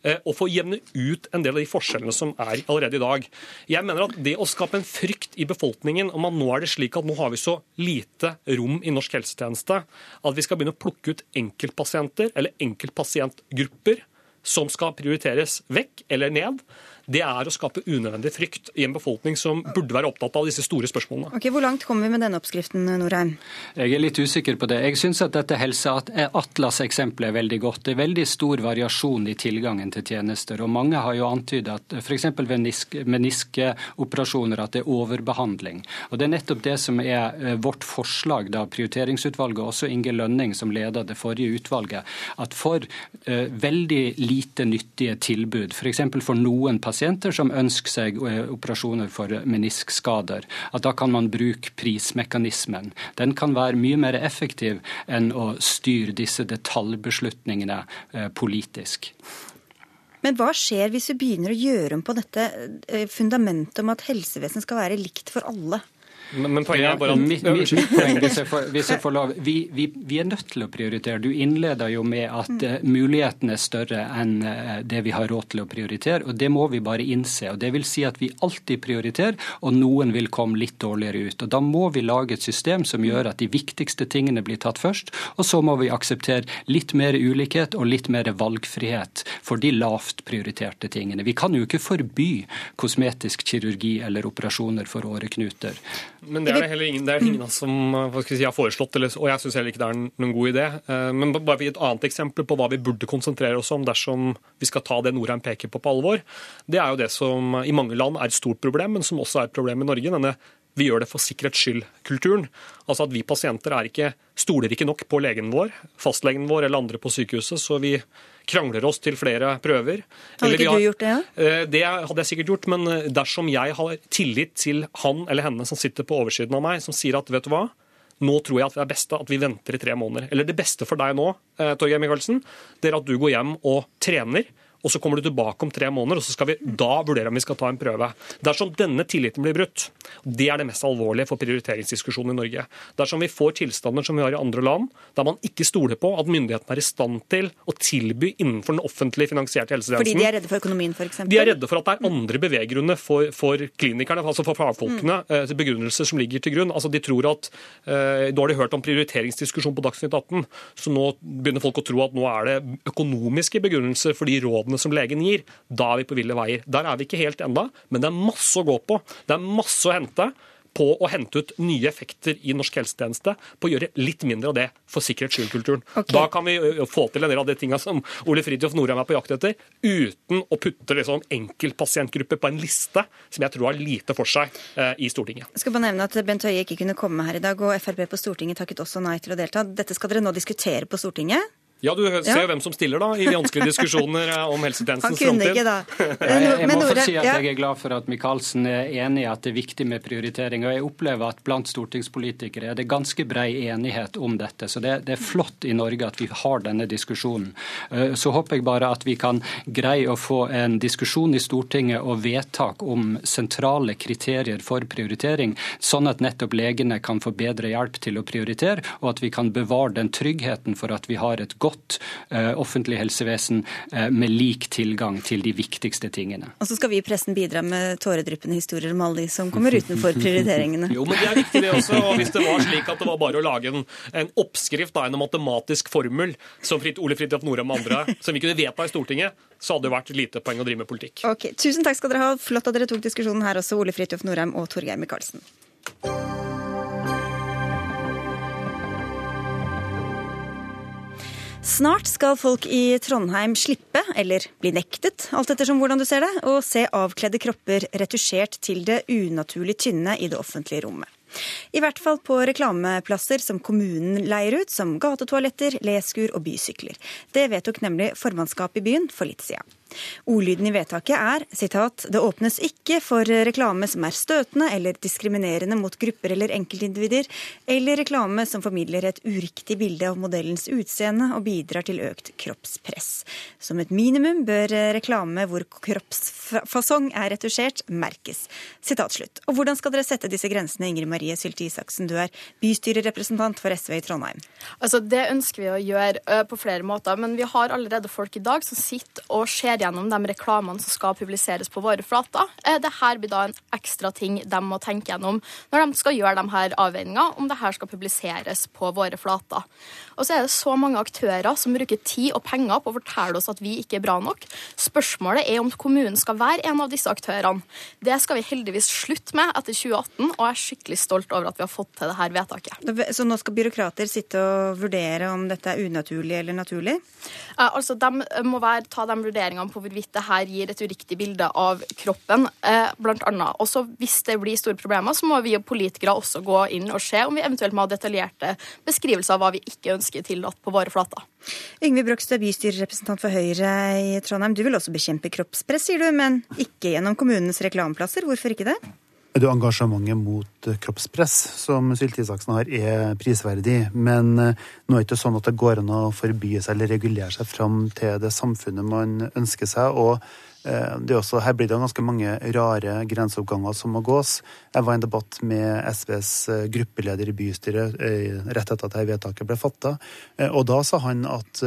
eh, og få jevne ut en del av de forskjellene som er allerede i dag. Jeg mener at Det å skape en frykt i befolkningen om at nå er det slik at nå har vi så lite rom i norsk helsetjeneste at vi skal begynne å plukke ut enkeltpasienter eller enkeltpasientgrupper som skal prioriteres vekk eller ned, det er å skape unødvendig frykt i en befolkning som burde være opptatt av disse store spørsmålene. Ok, Hvor langt kommer vi med denne oppskriften, Norheim? Jeg er litt usikker på det. Jeg syns at dette Helseatlas-eksempelet er veldig godt. Det er veldig stor variasjon i tilgangen til tjenester. og Mange har jo antydet at f.eks. ved nisk- meniskeoperasjoner at det er overbehandling. Og Det er nettopp det som er eh, vårt forslag, da prioriteringsutvalget, og også Inge Lønning som leder det forrige utvalget, at for uh, veldig lite nyttige tilbud, f.eks. For, for noen pasienter som ønsker seg eh, operasjoner for meniskskader, at da kan man bruke prismekanismen. Den kan være mye mer effektiv enn å styre disse detaljbeslutningene eh, politisk. Men hva skjer hvis vi begynner å gjøre om på dette eh, fundamentet om at helsevesenet skal være likt for alle? Men, men poenget er bare at mitt, mitt, mitt poeng, hvis jeg får, hvis jeg får lov, vi, vi, vi er nødt til å prioritere. Du innleder jo med at uh, mulighetene er større enn uh, det vi har råd til å prioritere, og det må vi bare innse. og Det vil si at vi alltid prioriterer, og noen vil komme litt dårligere ut. og Da må vi lage et system som gjør at de viktigste tingene blir tatt først, og så må vi akseptere litt mer ulikhet og litt mer valgfrihet for de lavt prioriterte tingene. Vi kan jo ikke forby kosmetisk kirurgi eller operasjoner for åreknuter. Men det er det heller ingen, det er ingen av oss som vi si, har foreslått, eller, og jeg syns heller ikke det er noen god idé. Eh, Men bare for et annet eksempel på hva vi burde konsentrere oss om dersom vi skal ta det Norheim peker på på alvor. Det er jo det som i mange land er et stort problem, men som også er et problem i Norge. denne vi gjør det for sikkerhets skyld-kulturen. Altså at vi pasienter er ikke, stoler ikke nok på legen vår, fastlegen vår eller andre på sykehuset, så vi krangler oss til flere prøver. Hadde Eller ikke har- du gjort det? Ja? Eh, Det hadde jeg sikkert gjort, men eh, dersom jeg har tillit til han eller henne som sitter på oversiden av meg, som sier at vet du hva, nå tror jeg at det er best at vi venter i tre måneder. Eller det beste for deg nå, eh, Torgeir Micaelsen, det er at du går hjem og trener. Og så kommer du tilbake om tre måneder, og så skal vi da vurdere om vi skal ta en prøve. Dersom denne tilliten blir brutt, det er det mest alvorlige for prioriteringsdiskusjonen i Norge. Dersom vi får tilstander som vi har i andre land, der man ikke stoler på at myndighetene er i stand til å tilby innenfor den offentlig finansierte helsetjenesten Fordi de er redde for økonomien, f.eks.? de er redde for at det er andre beveggrunner for, for klinikerne, altså for fagfolkene, mm. begrunnelser som ligger til grunn. Altså de tror at, eh, Nå har de hørt om prioriteringsdiskusjon på Dagsnytt 18, så nå begynner folk å tro at nå er det økonomiske begrunnelser for de rådene som legen gir. Da er vi på ville veier. Der er vi ikke helt enda, men det er masse å gå på. Det er masse å hente på å hente ut nye effekter i norsk helsetjeneste, på å gjøre litt mindre av det for sikkerhets skyld-kulturen. Ok. Da kan vi få til en del av de tinga som Ole Fridtjof Norheim er på jakt etter, uten å putte liksom enkeltpasientgrupper på en liste som jeg tror har lite for seg eh, i Stortinget. Jeg skal bare nevne at Bent Høie ikke kunne komme her i dag, og Frp på Stortinget takket også nei til å delta. Dette skal dere nå diskutere på Stortinget. Ja, du ser Ja. jo hvem som stiller da, i vanskelige diskusjoner eh, om helsetjenestens framtid. da. Jeg, må få si at ja. jeg er glad for at Michaelsen er enig i at det er viktig med prioritering. Og jeg opplever at blant stortingspolitikere er det ganske brei enighet om dette. Så det, det er flott i Norge at vi har denne diskusjonen. Eh, Så håper jeg bare at vi kan greie å få en diskusjon i Stortinget og vedtak om sentrale kriterier for prioritering, sånn at nettopp legene kan få bedre hjelp til å prioritere, og at vi kan bevare den tryggheten for at vi har et godt eh, offentlig helsevesen eh, med lik tilgang til de viktigste tingene. Og så skal vi i pressen bidra med tåredryppende historier om alle de som kommer utenfor prioriteringene. Jo, men det er viktig det også. og Hvis det var slik at det var bare å lage en, en oppskrift, da, en matematisk formel, som Fritt, Ole Fridtjof Norheim og andre, som vi kunne vedta i Stortinget, så hadde det vært lite poeng å drive med politikk. Ok, Tusen takk skal dere ha. Flott at dere tok diskusjonen her også, Ole Fridtjof Norheim og Torgeir Micaelsen. Snart skal folk i Trondheim slippe, eller bli nektet, alt ettersom hvordan du ser det, å se avkledde kropper retusjert til det unaturlig tynne i det offentlige rommet. I hvert fall på reklameplasser som kommunen leier ut, som gatetoaletter, leskur og bysykler. Det vedtok nemlig formannskapet i byen for litt siden. Ordlyden i vedtaket er sitat, det åpnes ikke for reklame som er støtende eller diskriminerende mot grupper eller enkeltindivider, eller reklame som formidler et uriktig bilde av modellens utseende og bidrar til økt kroppspress. Som et minimum bør reklame hvor kroppsfasong er retusjert, merkes. Sitat. Og hvordan skal dere sette disse grensene, Ingrid Marie Sylte Isaksen, du er bystyrerepresentant for SV i Trondheim? Altså, Det ønsker vi å gjøre på flere måter, men vi har allerede folk i dag som sitter og ser gjennom de reklamene som skal publiseres på våre flater. Eh, Dette blir da en ekstra ting de må tenke gjennom når de skal gjøre de her avveiningene om det her skal publiseres på våre flater. Og så er det så mange aktører som bruker tid og penger på å fortelle oss at vi ikke er bra nok. Spørsmålet er om kommunen skal være en av disse aktørene. Det skal vi heldigvis slutte med etter 2018, og jeg er skikkelig stolt over at vi har fått til dette vedtaket. Så nå skal byråkrater sitte og vurdere om dette er unaturlig eller naturlig? Eh, altså, De må være, ta de vurderingene på hvorvidt det her gir et uriktig bilde av kroppen, eh, blant annet. Også hvis det blir store problemer, så må vi politikere også gå inn og se om vi eventuelt må ha detaljerte beskrivelser av hva vi ikke ønsker tillatt på våre flater. Yngve Brokstad, bystyrerepresentant for Høyre i Trondheim. Du vil også bekjempe kroppspress, sier du, men ikke gjennom kommunens reklameplasser. Hvorfor ikke det? Det engasjementet mot kroppspress som Sylte Isaksen har, er prisverdig. Men nå er det ikke sånn at det går an å forby seg eller regulere seg fram til det samfunnet man ønsker seg. og også, her blir det ganske mange rare grenseoppganger som må gås. Jeg var i en debatt med SVs gruppeleder i bystyret rett etter at dette vedtaket ble fatta. Og da sa han at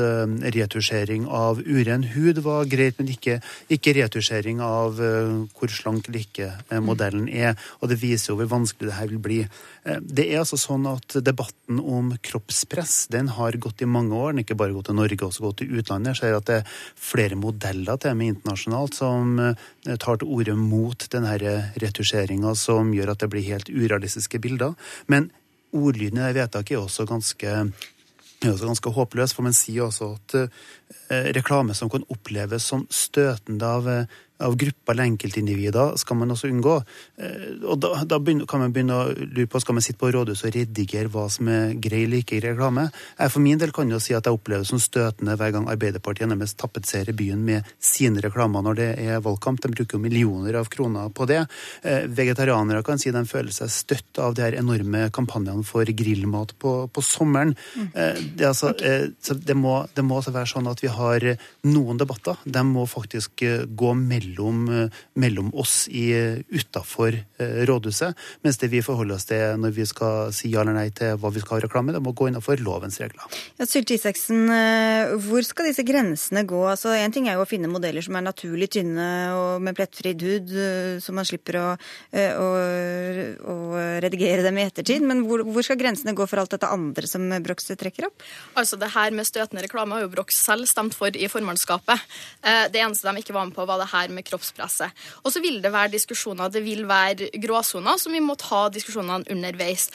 retusjering av uren hud var greit, men ikke, ikke retusjering av hvor slank ikke modellen er. Og det viser jo hvor vanskelig det her vil bli. Det er altså sånn at Debatten om kroppspress den har gått i mange år. Den har ikke bare gått til Norge, også gått til utlandet. Jeg ser at det er flere modeller til med internasjonalt som tar til orde mot denne retusjeringa, som gjør at det blir helt urealistiske bilder. Men ordlyden i det vedtaket er også ganske er også ganske håpløs, for man sier også at reklame som kan oppleves som støtende av av grupper eller enkeltindivider skal man også unngå. Og da, da begynner, kan man begynne å lure på skal man sitte på rådhuset og redigere hva som er grei eller ikke grei reklame. Jeg for min del kan jo si at jeg opplever det som støtende hver gang Arbeiderpartiet nærmest tapetserer byen med sine reklamer når det er valgkamp. De bruker jo millioner av kroner på det. Vegetarianere kan si de føler seg støtt av de her enorme kampanjene for grillmat på, på sommeren. Mm. Det, altså, det, må, det må altså være sånn at vi har noen debatter. De må faktisk gå mellom mellom, mellom oss utafor rådhuset, mens det vi forholder oss til når vi skal si ja eller nei til hva vi skal ha reklame, det må gå innenfor lovens regler. Ja, Sylte Isaksen, hvor skal disse grensene gå? Altså, en ting er jo å finne modeller som er naturlig tynne og med plettfri hud, så man slipper å, å, å, redigere dem i ettertid. Men hvor, hvor, skal grensene gå for alt dette andre som Brox trekker opp? Altså, Det her med støtende reklame har jo Brox selv stemt for i formannskapet. Det eneste de ikke var med på, var det her med kroppspresset. Og så vil det være diskusjoner, det vil være gråsoner som vi må ta diskusjonene underveis.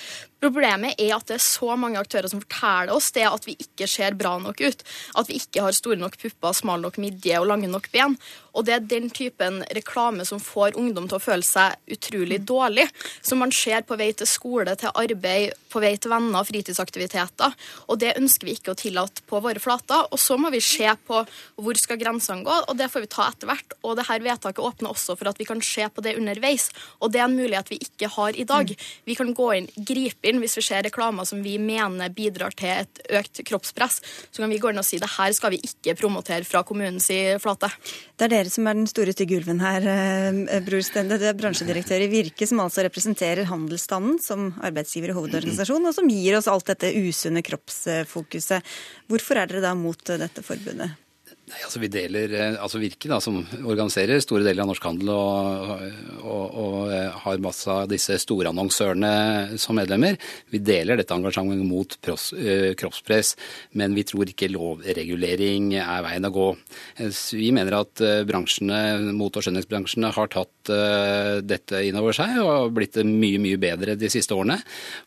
Problemet er at det er så mange aktører som forteller oss det at vi ikke ser bra nok ut. At vi ikke har store nok pupper, smal nok midje og lange nok ben. Og det er den typen reklame som får ungdom til å føle seg utrolig dårlig. Som man ser på vei til skole, til arbeid, på vei til venner, fritidsaktiviteter. Og det ønsker vi ikke å tillate på våre flater. Og så må vi se på hvor skal grensene gå, og det får vi ta etter hvert. Og det her vedtaket åpner også for at vi kan se på det underveis. Og det er en mulighet vi ikke har i dag. Vi kan gå inn, gripe inn hvis vi ser reklamer som vi mener bidrar til et økt kroppspress, så kan vi gå inn og si det her skal vi ikke promotere fra kommunens flate. Det er dere som er den store stygge ulven her, Bror Stende. Du er bransjedirektør i Virke, som altså representerer handelsstanden som arbeidsgiver og hovedorganisasjon, og som gir oss alt dette usunne kroppsfokuset. Hvorfor er dere da mot dette forbundet? Nei, altså vi deler, altså Virke, da, som organiserer store deler av norsk handel og, og, og har masse av disse storannonsørene som medlemmer, vi deler dette engasjementet mot pros, kroppspress, men vi tror ikke lovregulering er veien å gå. Vi mener at bransjene, mot- og skjønnhetsbransjene har tatt dette inn over seg og blitt mye, mye bedre de siste årene.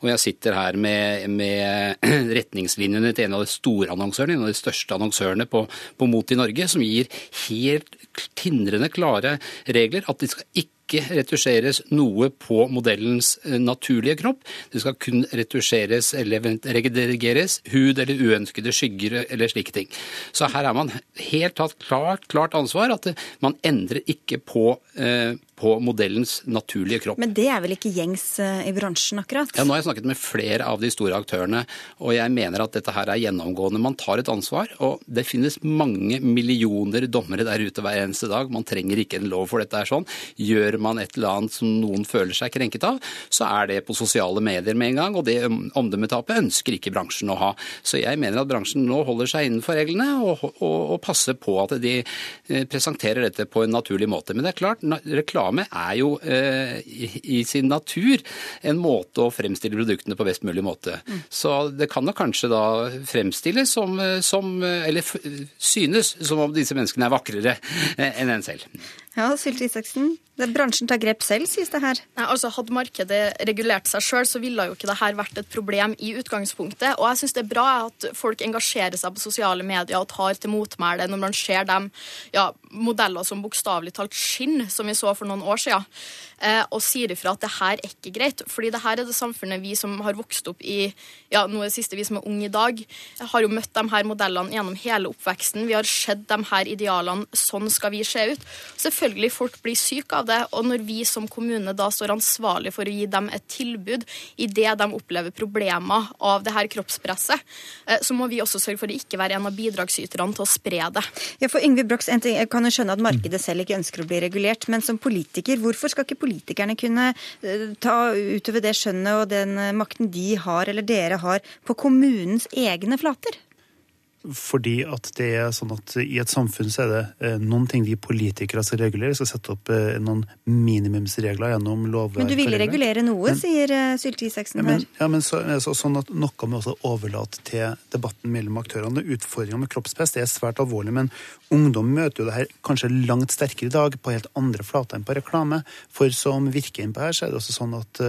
Og jeg sitter her med, med retningslinjene til en av de store annonsørene, en av de største annonsørene på, på mot i Norge, som gir helt tindrende klare regler. At de skal ikke ikke retusjeres noe på modellens eh, naturlige kropp. Det skal kun retusjeres eller redigeres hud eller uønskede skygger eller slike ting. Så her har man helt tatt klart, klart ansvar. At man endrer ikke på eh, på modellens naturlige kropp. Men det er vel ikke gjengs eh, i bransjen, akkurat? Ja, Nå har jeg snakket med flere av de store aktørene, og jeg mener at dette her er gjennomgående. Man tar et ansvar, og det finnes mange millioner dommere der ute hver eneste dag. Man trenger ikke en lov for dette er sånn. Gjør man et eller annet som noen føler seg krenket av, så er det på sosiale medier med en gang, og det omdømmetapet ønsker ikke bransjen å ha. Så jeg mener at bransjen nå holder seg innenfor reglene og, og, og passer på at de eh, presenterer dette på en naturlig måte. Men det er klart, reklame reklame er jo eh, i, i, sin natur en måte å fremstille produktene på best mulig måte. Mm. Så det kan da kanskje da fremstilles som, eh, som Eller synes som om disse menneskene er vakrere eh, enn en selv. Ja, Sylte Isaksen, bransjen tar grep selv, sies det her. Nei, altså Hadde markedet regulert seg sjøl, så ville jo ikke det her vært et problem i utgangspunktet. Og jeg syns det er bra at folk engasjerer seg på sosiale medier og tar til motmæle når man ser dem ja, modeller som bokstavelig talt skinner, som vi så for noen år siden, og sier ifra at det her er ikke greit. Fordi det her er det samfunnet vi som har vokst opp i ja, nå er det siste vi som er unge i dag, har jo møtt de her modellene gjennom hele oppveksten. Vi har sett de her idealene. Sånn skal vi se ut. Selvfølgelig folk blir syke av det. Og når vi som kommune da står ansvarlig for å gi dem et tilbud idet de opplever problemer av det her kroppspresset, eh, så må vi også sørge for å ikke være en av bidragsyterne til å spre det. Ja, for Yngve Brox, Jeg kan jo skjønne at markedet selv ikke ønsker å bli regulert, men som politiker, hvorfor skal ikke politikerne kunne eh, ta utover det skjønnet og den makten de har, eller dere har, på kommunens egne flater? Fordi at det er sånn at i et samfunn så er det eh, noen ting vi politikere skal regulere. Vi skal sette opp eh, noen minimumsregler gjennom lovverk. Men du ville regulere noe, men, sier uh, Sylte Isaksen her. Ja, men så, så, sånn at noe må også overlate til debatten mellom aktørene. Utfordringa med kroppspress er svært alvorlig, men ungdom møter jo det her kanskje langt sterkere i dag på helt andre flater enn på reklame. For som virker inn på her, så er det også sånn at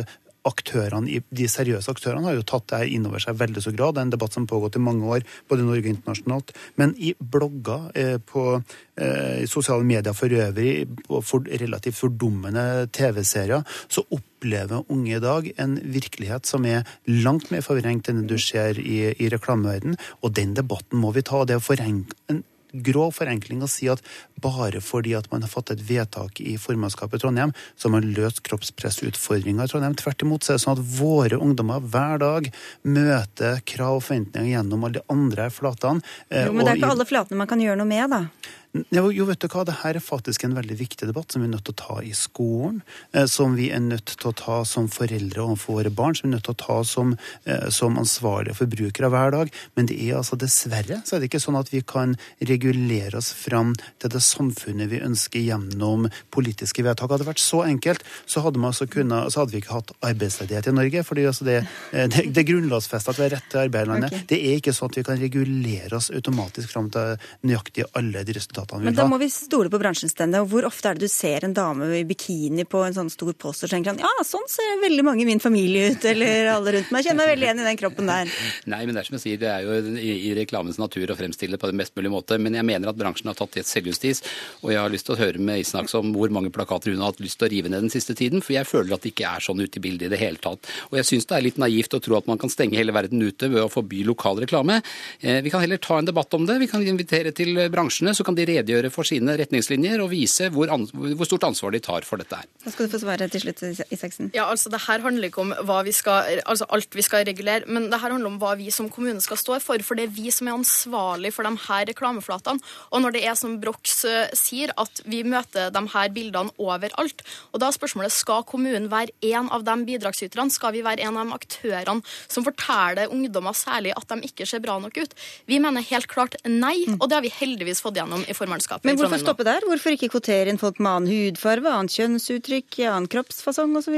aktørene, de seriøse aktørene har jo tatt det inn over seg veldig så grad. Det er en debatt som har pågått i mange år, både i Norge og internasjonalt. Men i blogger, eh, på eh, sosiale medier for øvrig, og for relativt fordummende TV-serier, så opplever unge i dag en virkelighet som er langt mer forvrengt enn du ser i, i reklameverdenen. Og den debatten må vi ta. Det å forenkle grov forenkling å si at bare fordi at man har fått et vedtak i formannskapet i Trondheim, så har man løst kroppspressutfordringa i Trondheim. Tvert imot så er det sånn at våre ungdommer hver dag møter krav og forventninger gjennom alle de andre flatene. Jo, Men det er ikke alle flatene man kan gjøre noe med, da? Jo, jo, vet du hva, det her er faktisk en veldig viktig debatt som vi er nødt til å ta i skolen. Eh, som vi er nødt til å ta som foreldre overfor våre barn, som vi er nødt til å ta som, eh, som ansvarlige forbrukere hver dag. Men det er altså dessverre så er det ikke sånn at vi kan regulere oss fram til det samfunnet vi ønsker gjennom politiske vedtak. Hadde det vært så enkelt, så hadde, altså kunnet, så hadde vi ikke hatt arbeidsledighet i Norge. fordi altså det, eh, det, det er grunnlovfesta at vi har rett til arbeid i landet. Okay. Det er ikke sånn at vi kan regulere oss automatisk fram til nøyaktig alle de resultatene resultatene han vil ha. Men da må vi stole på bransjens stemme. Og hvor ofte er det du ser en dame i bikini på en sånn stor post og tenker han, Ja, sånn ser veldig mange i min familie ut, eller alle rundt meg. Kjenner meg veldig igjen i den kroppen der. Nei, men det er som jeg sier, det er jo i, i reklamens natur å fremstille det på den mest mulige måte. Men jeg mener at bransjen har tatt et selvjustis, og jeg har lyst til å høre med Isnaks om hvor mange plakater hun har hatt lyst til å rive ned den siste tiden, for jeg føler at det ikke er sånn ute i bildet i det hele tatt. Og jeg syns det er litt naivt å tro at man kan stenge hele verden ute ved å forby lokal reklame. Eh, vi kan heller ta en debatt om det. Vi kan invitere til bransjene, så kan de redegjøre for sine retningslinjer og vise hvor, hvor, stort ansvar de tar for dette her. Da skal du få svare til slutt, Isaksen. Ja, altså Det her handler ikke om hva vi skal, altså alt vi skal regulere, men det her handler om hva vi som kommune skal stå for. For det er vi som er ansvarlig for de her reklameflatene. Og når det er som Brox uh, sier, at vi møter de her bildene overalt, og da er spørsmålet skal kommunen være en av de bidragsyterne? Skal vi være en av de aktørene som forteller ungdommer særlig at de ikke ser bra nok ut? Vi mener helt klart nei, og det har vi heldigvis fått gjennom i formannskapet. Men hvorfor stoppe der? Hvorfor ikke kvotere inn folk med annen hudfarve, annet kjønnsuttrykk, annen kroppsfasong osv.?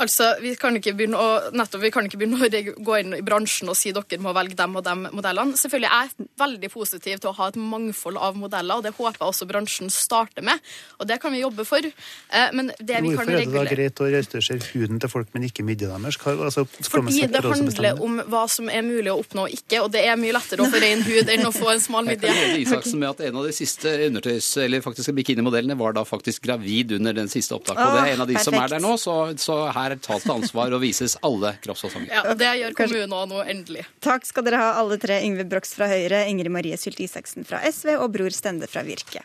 Altså, Vi kan ikke begynne å, nettopp, vi kan ikke begynne å gå inn i bransjen og si dere må velge dem og dem modellene. Selvfølgelig er jeg veldig positiv til å ha et mangfold av modeller, og det håper jeg også bransjen starter med. Og det kan vi jobbe for. Eh, men det vi kan Hvorfor er det da greit å restaurere huden til folk, men ikke midjen deres? Altså, Fordi det lov til å handler om hva som er mulig å oppnå og ikke, og det er mye lettere å få ren hud enn å få en smal midje. Jeg kan gjøre Isaksen med at en av de siste undertøys- eller faktisk bikinimodellene var da faktisk gravid under den siste opptaket. og det er en av de som er der nå, så, så her tas det ansvar og vises alle kroppsfasonger. Ja, Det gjør kommunen òg nå, endelig. Takk skal dere ha, alle tre. Yngve Brox fra Høyre, Ingrid Marie Sylte Isaksen fra SV og Bror Stende fra Virke.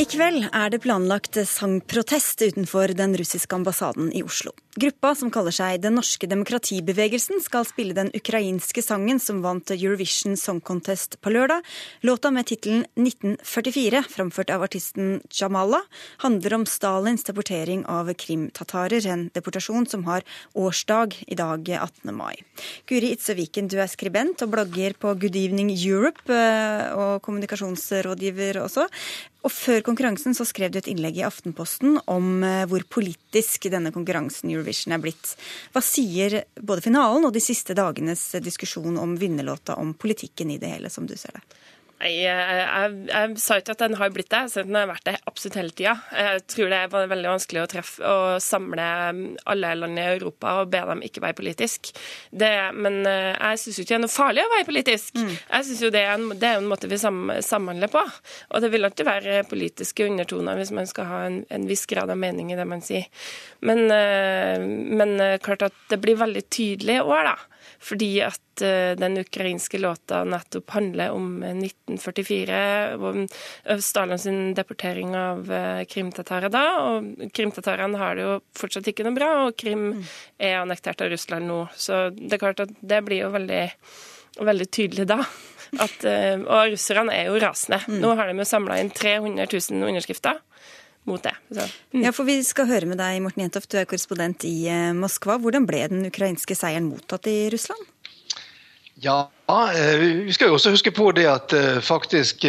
I kveld er det planlagt sangprotest utenfor den russiske ambassaden i Oslo. Gruppa, som kaller seg Den norske demokratibevegelsen, skal spille den ukrainske sangen som vant Eurovision Song Contest på lørdag. Låta med tittelen 1944, framført av artisten Jamala, handler om Stalins deportering av krimtatarer, en deportasjon som har årsdag i dag, 18. mai. Guri Itzøviken, du er skribent og blogger på Good Evening Europe, eh, og kommunikasjonsrådgiver også. Og før konkurransen så skrev du et innlegg i Aftenposten om eh, hvor politisk denne konkurransen Eurovision er blitt. Hva sier både finalen og de siste dagenes diskusjon om vinnerlåta om politikken i det hele, som du ser det? Nei, jeg, jeg, jeg sa ikke at den har blitt det, jeg den har vært det absolutt hele tida. Jeg tror det er veldig vanskelig å treffe og samle alle land i Europa og be dem ikke være politisk. Det, men eh, jeg syns ikke det er noe farlig å være politisk. Jeg synes jo det er, en, det er en måte vi sam, samhandler på. Og det vil alltid være politiske undertoner hvis man skal ha en, en viss grad av mening i det man sier. Men, eh, men eh, klart at det blir veldig tydelig i år, da. Fordi at eh, den ukrainske låta nettopp handler om eh, 1944, om eh, Stalins deportering av eh, krimtatarer da. Og krimtatarene har det jo fortsatt ikke noe bra, og Krim er annektert av Russland nå. Så det er klart at det blir jo veldig, veldig tydelig da. At, eh, og russerne er jo rasende. Nå har de jo samla inn 300 000 underskrifter mot det. Så. Ja, for Vi skal høre med deg, Morten Jentoft, du er korrespondent i eh, Moskva. Hvordan ble den ukrainske seieren mottatt i Russland? Ja, eh, vi skal jo også huske på det at eh, faktisk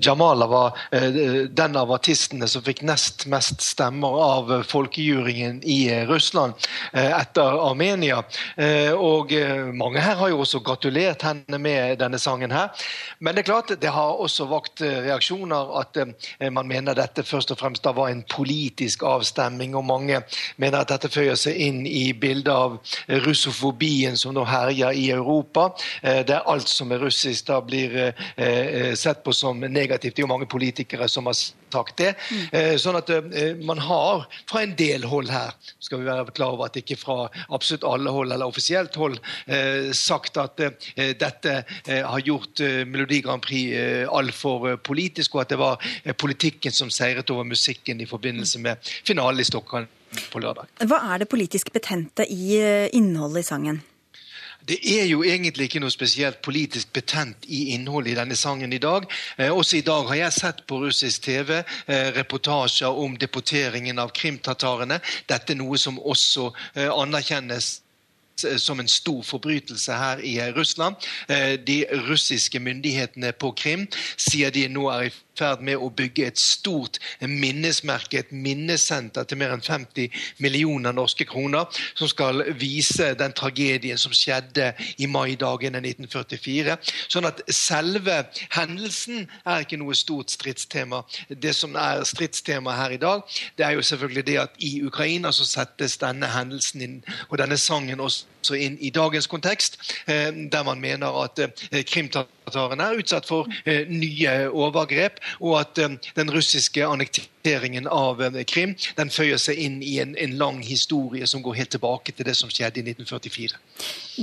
Jamala var eh, den av artistene som fikk nest mest stemmer av eh, folkejuryen i eh, Russland eh, etter Armenia. Eh, Og eh, mange her har jo også gratulert henne med denne sangen her. Men det er klart, det har også vakt eh, reaksjoner at eh, man mener dette først og fremst da var en politisk avstemming, og mange mener at dette føyer seg inn i bildet av russofobien som nå herjer i Europa, det der alt som er russisk da blir eh, eh, sett på som negativt. Det er jo mange politikere som har sagt det. Eh, Sånn at eh, man har fra en del hold her, skal vi være klar over at ikke fra absolutt alle hold eller offisielt hold, eh, sagt at dette har gjort Melodi Grand Prix altfor politisk, og at det var politikken som seiret over musikken i forbindelse med finalen i Stockholm på lørdag. Hva er det politisk betente i innholdet i sangen? Det er jo egentlig ikke noe spesielt politisk betent i innholdet i denne sangen i dag. Eh, også i dag har jeg sett på russisk TV eh, reportasjer om deporteringen av krimtatarene. Dette er noe som også eh, anerkjennes eh, som en stor forbrytelse her i eh, Russland. Eh, De russiske myndighetene på Krim sier de nå er i ferd med å bygge et stort minnesmerke, et minnesenter til mer enn 50 millioner norske kroner, som skal vise den tragedien som skjedde i maidagene 1944. Sånn at selve hendelsen er ikke noe stort stridstema. Det som er stridstema her i dag, det er jo selvfølgelig det at i Ukraina så settes denne hendelsen inn, og denne sangen også også inn i dagens kontekst, eh, der man mener at eh, krimtatarene er utsatt for eh, nye overgrep, og at den russiske annekteringen av eh, Krim den føyer seg inn i en, en lang historie som går helt tilbake til det som skjedde i 1944.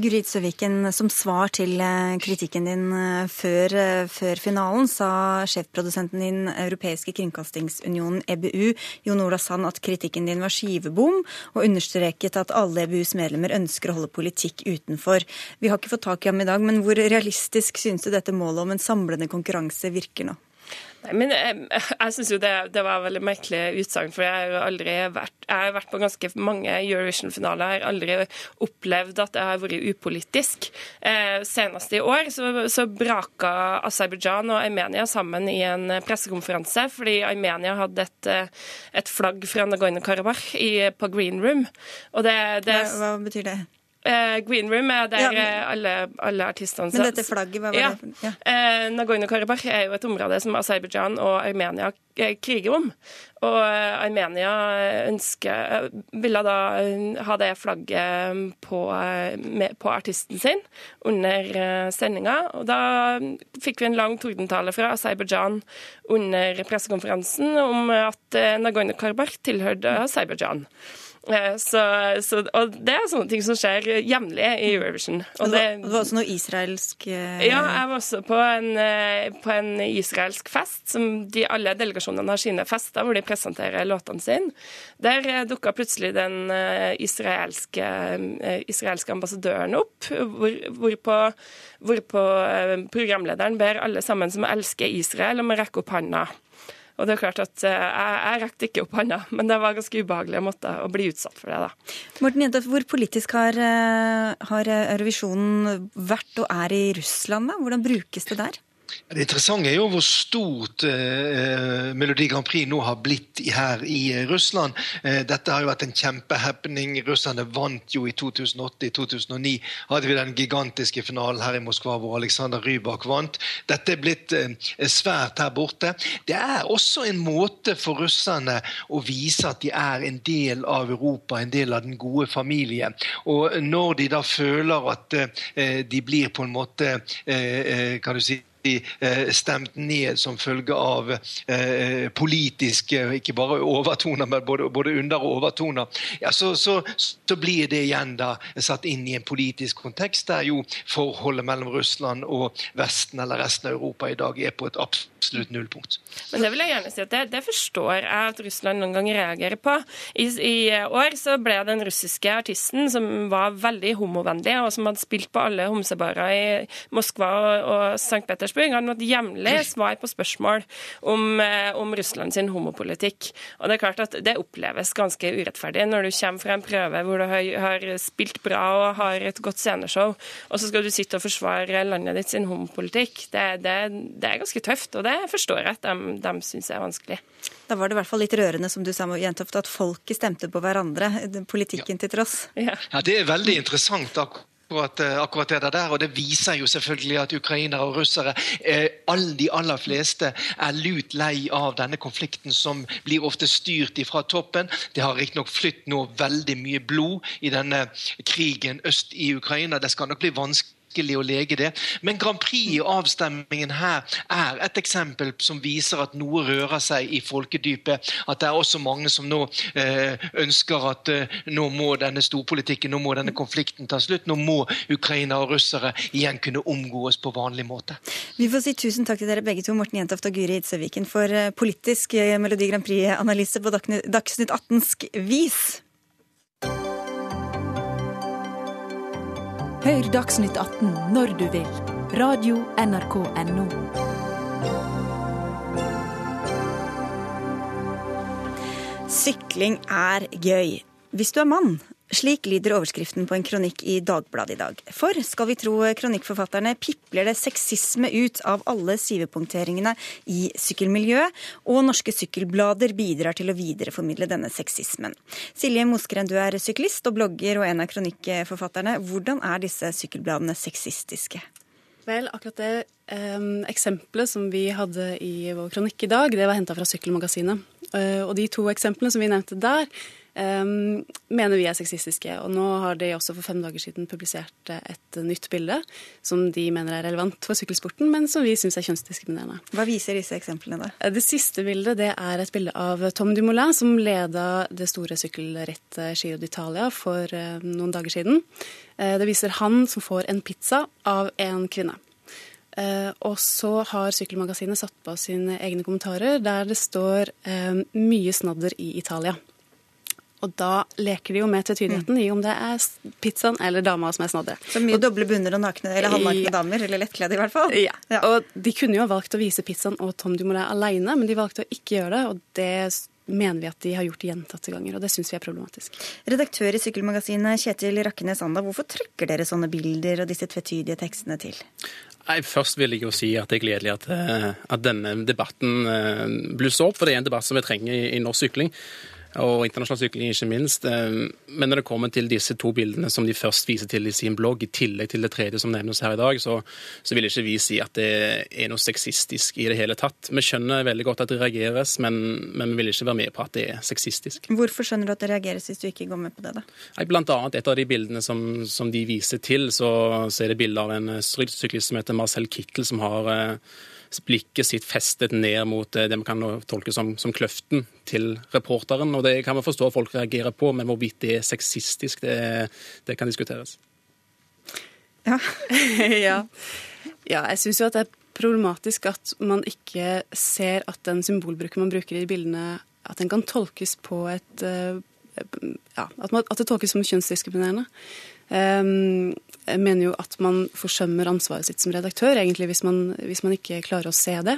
Gurid Søviken, som svar til eh, kritikken din eh, før, før finalen, sa sjefprodusenten din Europeiske kringkastingsunionen, EBU, Jon Ola Sand, at kritikken din var skivebom, og understreket at alle EBUs medlemmer ønsker å holde politikk utenfor. Vi har ikke fått tak i ham i dag, men hvor realistisk synes du dette målet om en samlende konkurranse virker nå? Nei, men Jeg, jeg syns jo det, det, var veldig merkelig utsagn, for jeg har aldri vært jeg har vært på ganske mange Eurovision-finaler. Jeg har aldri opplevd at jeg har vært upolitisk. Eh, senest i år så, så braka Aserbajdsjan og Armenia sammen i en pressekonferanse fordi Armenia hadde et, et flagg fra Nagorno-Karabakh på Green Room. Og det, det, hva, hva betyr det? Uh, Green Room er der ja, men, eh, alle, alle, artistene Men dette flagget, hva var ja. det? Ja. Eh, Nagorno-Karabakh er jo et område som Aserbajdsjan og Armenia kriger om. Og Armenia ønsker, ville da ha det flagget på, med, på artisten sin under sendinga. Og da fikk vi en lang tordentale fra Aserbajdsjan under pressekonferansen om at Nagorno-Karabakh tilhørte Aserbajdsjan. Eh, så, så, og det er sånne ting som skjer jevnlig i Eurovision. Og det, det, var også noe israelsk eh... Ja, jeg var også på en, eh, på en, israelsk fest. som de, Alle delegasjonene har sine fester hvor de presenterer låtene sine. Der dukka plutselig den israelske, israelske ambassadøren opp, hvor, hvorpå, hvorpå programlederen ber alle sammen som elsker Israel, om å rekke opp hånda. Og det er klart at eh, jeg, jeg rekte ikke opp hånda, men det var ganske ubehagelig å måtte å bli utsatt for det. da. Morten Jentoff, hvor politisk har, eh, har Eurovisjonen vært og er i Russland? da? Hvordan brukes det der? Det interessante er jo hvor stort eh, Melodi Grand Prix nå har blitt her i eh, Russland. Eh, dette har jo vært en kjempehappening. Russerne vant jo i 2008. I 2009 hadde vi den gigantiske finalen her i Moskva hvor Aleksandr Rybak vant. Dette er blitt eh, svært her borte. Det er også en måte for russerne å vise at de er en del av Europa, en del av den gode familie. Og når de da føler at eh, de blir på en måte eh, kan du si, Eh, stemt ned som følge av eh, politiske, ikke bare overtoner, men både, både under- og overtoner, ja, så, så, så, blir det igjen da satt inn i en politisk kontekst der jo forholdet mellom Russland og Vesten eller resten av Europa i dag er på et absolutt nullpunkt. Men det vil jeg gjerne si at det, det forstår jeg at Russland noen ganger reagerer på. I, I, år så ble den russiske artisten, som var veldig homovennlig, og som hadde spilt på alle homsebarer i Moskva og, og St. Petersburg, Petersburg har nådd jevnlig svar på spørsmål om, eh, om Russland sin homopolitikk. Og Det er klart at det oppleves ganske urettferdig når du kommer fra en prøve hvor du har, har spilt bra og har et godt sceneshow, og så skal du sitte og forsvare landet ditt sin homopolitikk. Det, det, det er ganske tøft, og det forstår jeg at de, de syns er vanskelig. Da var det i hvert fall litt rørende, som du sa, Jentoft, at folket stemte på hverandre, politikken ja. til tross. Ja. ja, det er veldig interessant. da akkurat, eh, akkurat, det der. Og det viser jo selvfølgelig at ukrainere og russere, eh, alle, de aller fleste, er lut lei av denne konflikten som blir ofte styrt ifra toppen. Det har riktignok flytt nå veldig mye blod i denne krigen øst i Ukraina. Det skal nok bli vanskelig vanskelig å lege det. Men Grand Prix-avstemmingen her er et eksempel som viser at noe rører seg i folkedypet. At det er også mange som nå eh, ønsker at eh, nå må denne storpolitikken, nå må denne konflikten ta slutt. Nå må Ukraina og russere igjen kunne omgås på vanlig måte. Vi får si tusen takk til dere begge to, Morten Jentoft og Guri Idseviken, for eh, politisk eh, Melodi Grand Prix-analyse på Dagsnytt 18sk vis. Hør Dagsnytt 18 når du vil. Radio NRK Radio.nrk.no. Sykling er gøy. Hvis du er mann, slik lyder overskriften på en kronikk i Dagbladet i dag. For skal vi tro kronikkforfatterne, pipler det sexisme ut av alle sivepunkteringene i sykkelmiljøet, og norske sykkelblader bidrar til å videreformidle denne sexismen. Silje Moskeren, du er syklist og blogger og en av kronikkforfatterne. Hvordan er disse sykkelbladene sexistiske? Vel, akkurat det eh, eksempelet som vi hadde i vår kronikk i dag, det var henta fra Sykkelmagasinet. Eh, og de to eksemplene som vi nevnte der, mener vi er sexistiske. Og nå har de også for fem dager siden publisert et nytt bilde som de mener er relevant for sykkelsporten, men som vi syns er kjønnsdiskriminerende. Hva viser disse eksemplene, da? Eh, det siste bildet det er et bilde av Tom Dumoulin, som leda det store sykkelrittet Giro d'Italia for noen dager siden. Det viser han som får en pizza av en kvinne. Uh, og så har Sykkelmagasinet satt på sine egne kommentarer der det står uh, 'mye snadder i Italia'. Og da leker de jo med tvetydigheten i om det er pizzaen eller dama som er snadder. Så mye doble bunner og nakne, eller halvnakne Ja. damer, eller lettkledde i hvert fall. Ja. Og de kunne jo ha valgt å vise pizzaen og Tom Dumoulin alene, men de valgte å ikke gjøre det, og det mener vi at de har gjort gjentatte ganger, og det syns vi er problematisk. Redaktør i Sykkelmagasinet Kjetil Rakkenes Anda, hvorfor trykker dere sånne bilder og disse tvetydige tekstene til? Nei, Først vil jeg jo si at det er gledelig at, eh, at denne debatten eh, blusser opp, for det er en debatt som vi trenger i, i norsk sykling. Og internasjonal sykling, ikke minst. Eh, Men når det kommer til disse to bildene som de først viser til i sin blogg, i tillegg til det tredje som nevnes her i dag, så, så vil ikke vi si at det er noe sexistisk i det hele tatt. Vi skjønner veldig godt at det reageres, men, men vi vil ikke være med på at det er sexistisk. Hvorfor skjønner du at det reageres hvis du ikke går med på det, da? Blant annet et av de bildene som, som de viser til, så, så er det bilde av en syklist som heter Marcel Kittel, som har eh, blikket sitt festet ned mot eh, det vi kan tolke som, som kløften til reporteren. og Det kan vi forstå at folk reagerer på, men hvorvidt det er sexistisk, det, det kan diskuteres. ja. ja. jeg syns jo at det er problematisk at man ikke ser at den symbolbruken man bruker i bildene, at den kan tolkes på et eh, Ja, at, man, at det tolkes som kjønnsdiskriminerende. Um, jeg mener jo at man forsømmer ansvaret sitt som redaktør, egentlig, hvis man, hvis man ikke klarer å se det.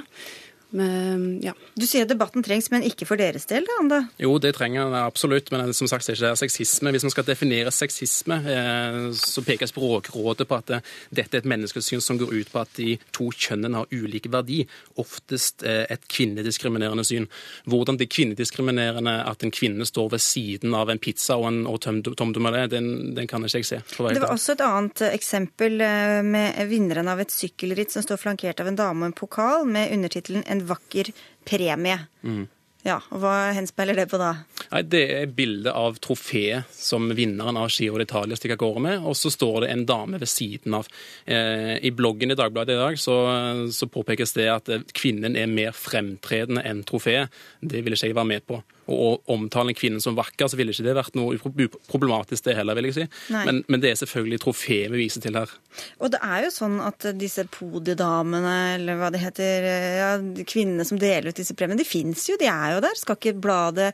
Men, ja. Du sier at debatten trengs, men ikke for deres del, da, Anda? Jo, det trenger den absolutt, men som sagt det er ikke sexisme. Hvis man skal definere sexisme, eh, så peker Språkrådet på at eh, dette er et menneskesyn som går ut på at de to kjønnene har ulik verdi. Oftest eh, et kvinnediskriminerende syn. Hvordan det er kvinnediskriminerende at en kvinne står ved siden av en pizza og en og Tom Tom den, den kan ikke jeg se. Det var også et annet eksempel med vinneren av et sykkelritt som står flankert av en dame og en pokal med undertittelen 'En vakker premie'. Mm. Ja, og Hva henspeiler det på da? Nei, Det er bilde av trofeet som vinneren av Giro d'Italia stikker av gårde med, og så står det en dame ved siden av. Eh, I bloggen i Dagbladet i dag så, så påpekes det at eh, kvinnen er mer fremtredende enn trofeet. Det vil ikke jeg være med på. Og å omtale en kvinne som vakker, så ville ikke det vært noe problematisk det heller, vil jeg si. Men, men det er selvfølgelig trofeet vi viser til her. Og det er jo sånn at disse podiedamene, eller hva det heter, ja, kvinnene som deler ut disse premiene, de fins jo, de er jo der. Skal ikke bladet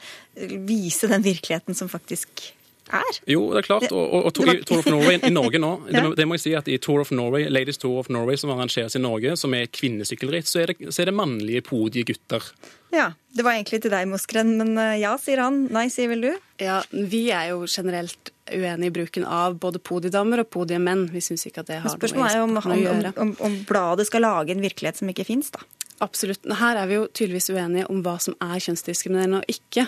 vise den virkeligheten som faktisk er? Jo, det er klart. Og, og, og Tour, var- Tour of Norway i Norge nå, det, det må jeg si at i Tour of Norway, Ladies Tour of Norway, som arrangeres i Norge, som er et kvinnesykkelritt, så det, så er det mannlige podiegutter. Ja, Det var egentlig til deg, Moskren, men eh, ja, sier han. Nei, sier vel du? Ja, Vi er jo generelt uenig i bruken av både podiedamer og podiemenn. Vi syns ikke at det har noe noe å gjøre. Spørsmålet er om, om, om bladet skal lage en virkelighet som ikke fins, da. Absolutt. Her er vi jo tydeligvis uenige om hva som er kjønnsdiskriminerende og ikke.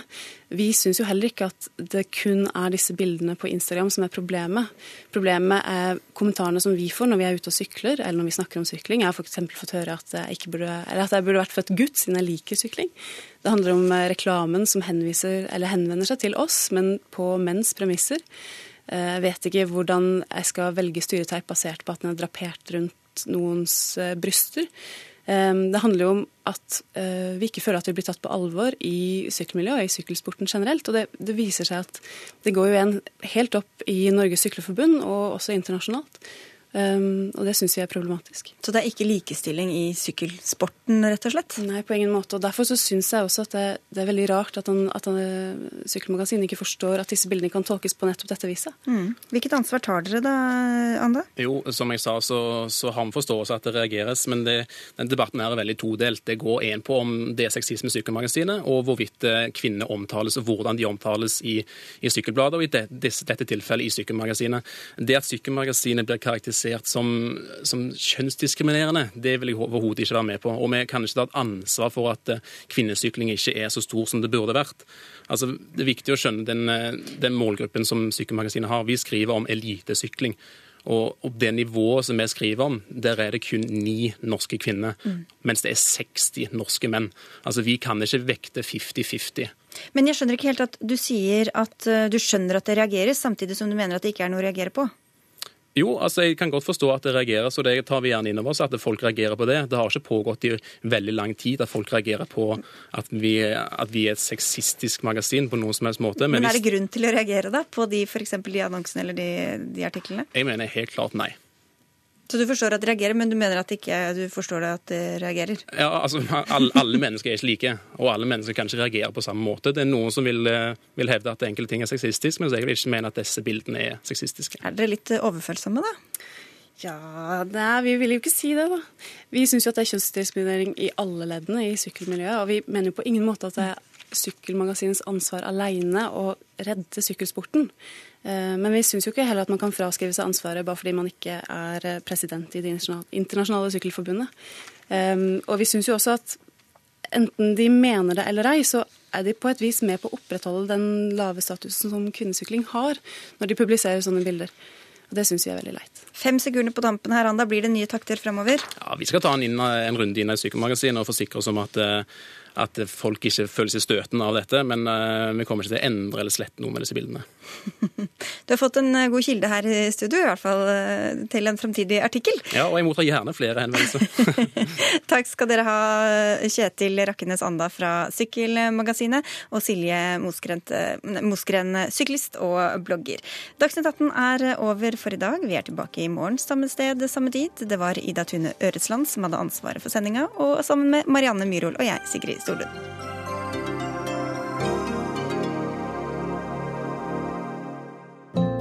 Vi syns jo heller ikke at det kun er disse bildene på Instagram som er problemet. Problemet er kommentarene som vi får når vi er ute og sykler, eller når vi snakker om sykling. Jeg har f.eks. fått høre at jeg, burde, at jeg burde vært født gutt siden jeg liker sykling. Det handler om eh, reklamen som henviser, henvender seg til oss, men på menns premisser. Eh, Jeg vet ikke hvordan jeg skal velge styreteip basert på at den er drapert rundt noens eh, bryster. Eh, Det handler jo om at eh, vi ikke føler at vi blir tatt på alvor i sykkelmiljøet og i sykkelsporten generelt. Og det, det viser seg at det går jo igjen helt opp i Norges Sykleforbund og også internasjonalt. Um, og det syns vi er problematisk. Så det er ikke likestilling i sykkelsporten, rett og slett? Nei, på ingen måte. Og derfor så syns jeg også at det, det er veldig rart at, han, at han, eh, Sykkelmagasinet ikke forstår at disse bildene kan tolkes på nettopp dette viset. Mm. Hvilket ansvar tar dere da, Ande? Jo, som jeg sa, så, så har vi forståelse at det reageres, men det, den debatten her er veldig todelt. Det går en på om det er sexisme i Sykkelmagasinet, og hvorvidt eh, kvinner omtales, og hvordan de omtales i, i Sykkelbladet, og i det, dette tilfellet i Sykkelmagasinet. Det at Sykkelmagasinet blir karakterisert som, som kjønnsdiskriminerende, det vil jeg overhodet ikke være med på. Og vi kan ikke ta et ansvar for at eh, kvinnesykling ikke er så stor som det burde vært. Altså, det er viktig å skjønne den, eh, den målgruppen som Sykkelmagasinet har. Vi skriver om elitesykling. Og, opp det nivået som vi skriver om, der er det kun ni norske kvinner, Mm. mens det er 60 norske menn. Altså, Vi kan ikke vekte 50-50. Men jeg skjønner ikke helt at du sier at eh, du skjønner at det reageres, samtidig som du mener at det ikke er noe å reagere på. Jo, altså jeg kan godt forstå at det reageres, og det tar vi gjerne inn over oss, at folk reagerer på det. Det har ikke pågått i veldig lang tid at folk reagerer på at vi, at vi er et sexistisk magasin på noen som helst måte. Men, er det grunn til å reagere da, på de, for eksempel de annonsene eller de, de artiklene? jeg mener helt klart nei. Så du forstår at de reagerer, men du mener at ikke du forstår det at de reagerer? Ja, altså, alle, alle, mennesker er ikke like, og alle mennesker kan ikke reagere på samme måte. Det er noen som vil, eh, vil hevde at enkelte ting er sexistisk, mens jeg vil ikke mene at disse bildene er sexistiske. Er dere litt overfølsomme, da? Ja, nei, vi vil jo ikke si det, da. Vi syns jo at det er kjønnsdiskriminering i alle leddene i sykkelmiljøet, og vi mener jo på ingen måte at det er Sykkelmagasinets ansvar alene å redde sykkelsporten. Eh, men vi syns jo ikke heller at man kan fraskrive seg ansvaret bare fordi man ikke er eh, president i Det internasjonale sykkelforbundet. Eh, og vi syns jo også at enten de mener det eller ei, så er de på et vis med på å opprettholde den lave statusen som kvinnesykling har, når de publiserer sånne bilder. Og Det syns vi er veldig leit. Fem sekunder på tampen her, Anda. Blir det nye takter fremover? Ja, Vi skal ta en, inn, en runde inn i Sykkelmagasinet og forsikre oss om at at folk ikke føler seg støtende av dette, men uh, vi kommer ikke til å endre eller slette noe med disse bildene. Du har fått en eh, god kilde her i studio, i hvert fall uh, til en fremtidig artikkel. Ja, og jeg mottar gjerne flere henvendelser. Takk skal dere ha, Kjetil Rakkenes Anda fra Sykkelmagasinet og Silje Mosgren, syklist og blogger. Dagsnytt 18 er over for i dag. Vi er tilbake i morgen samme sted, samme tid. Det var Ida Tune Øresland som hadde ansvaret for sendinga, og sammen med Marianne Myhrol og jeg, Sigrid Solund.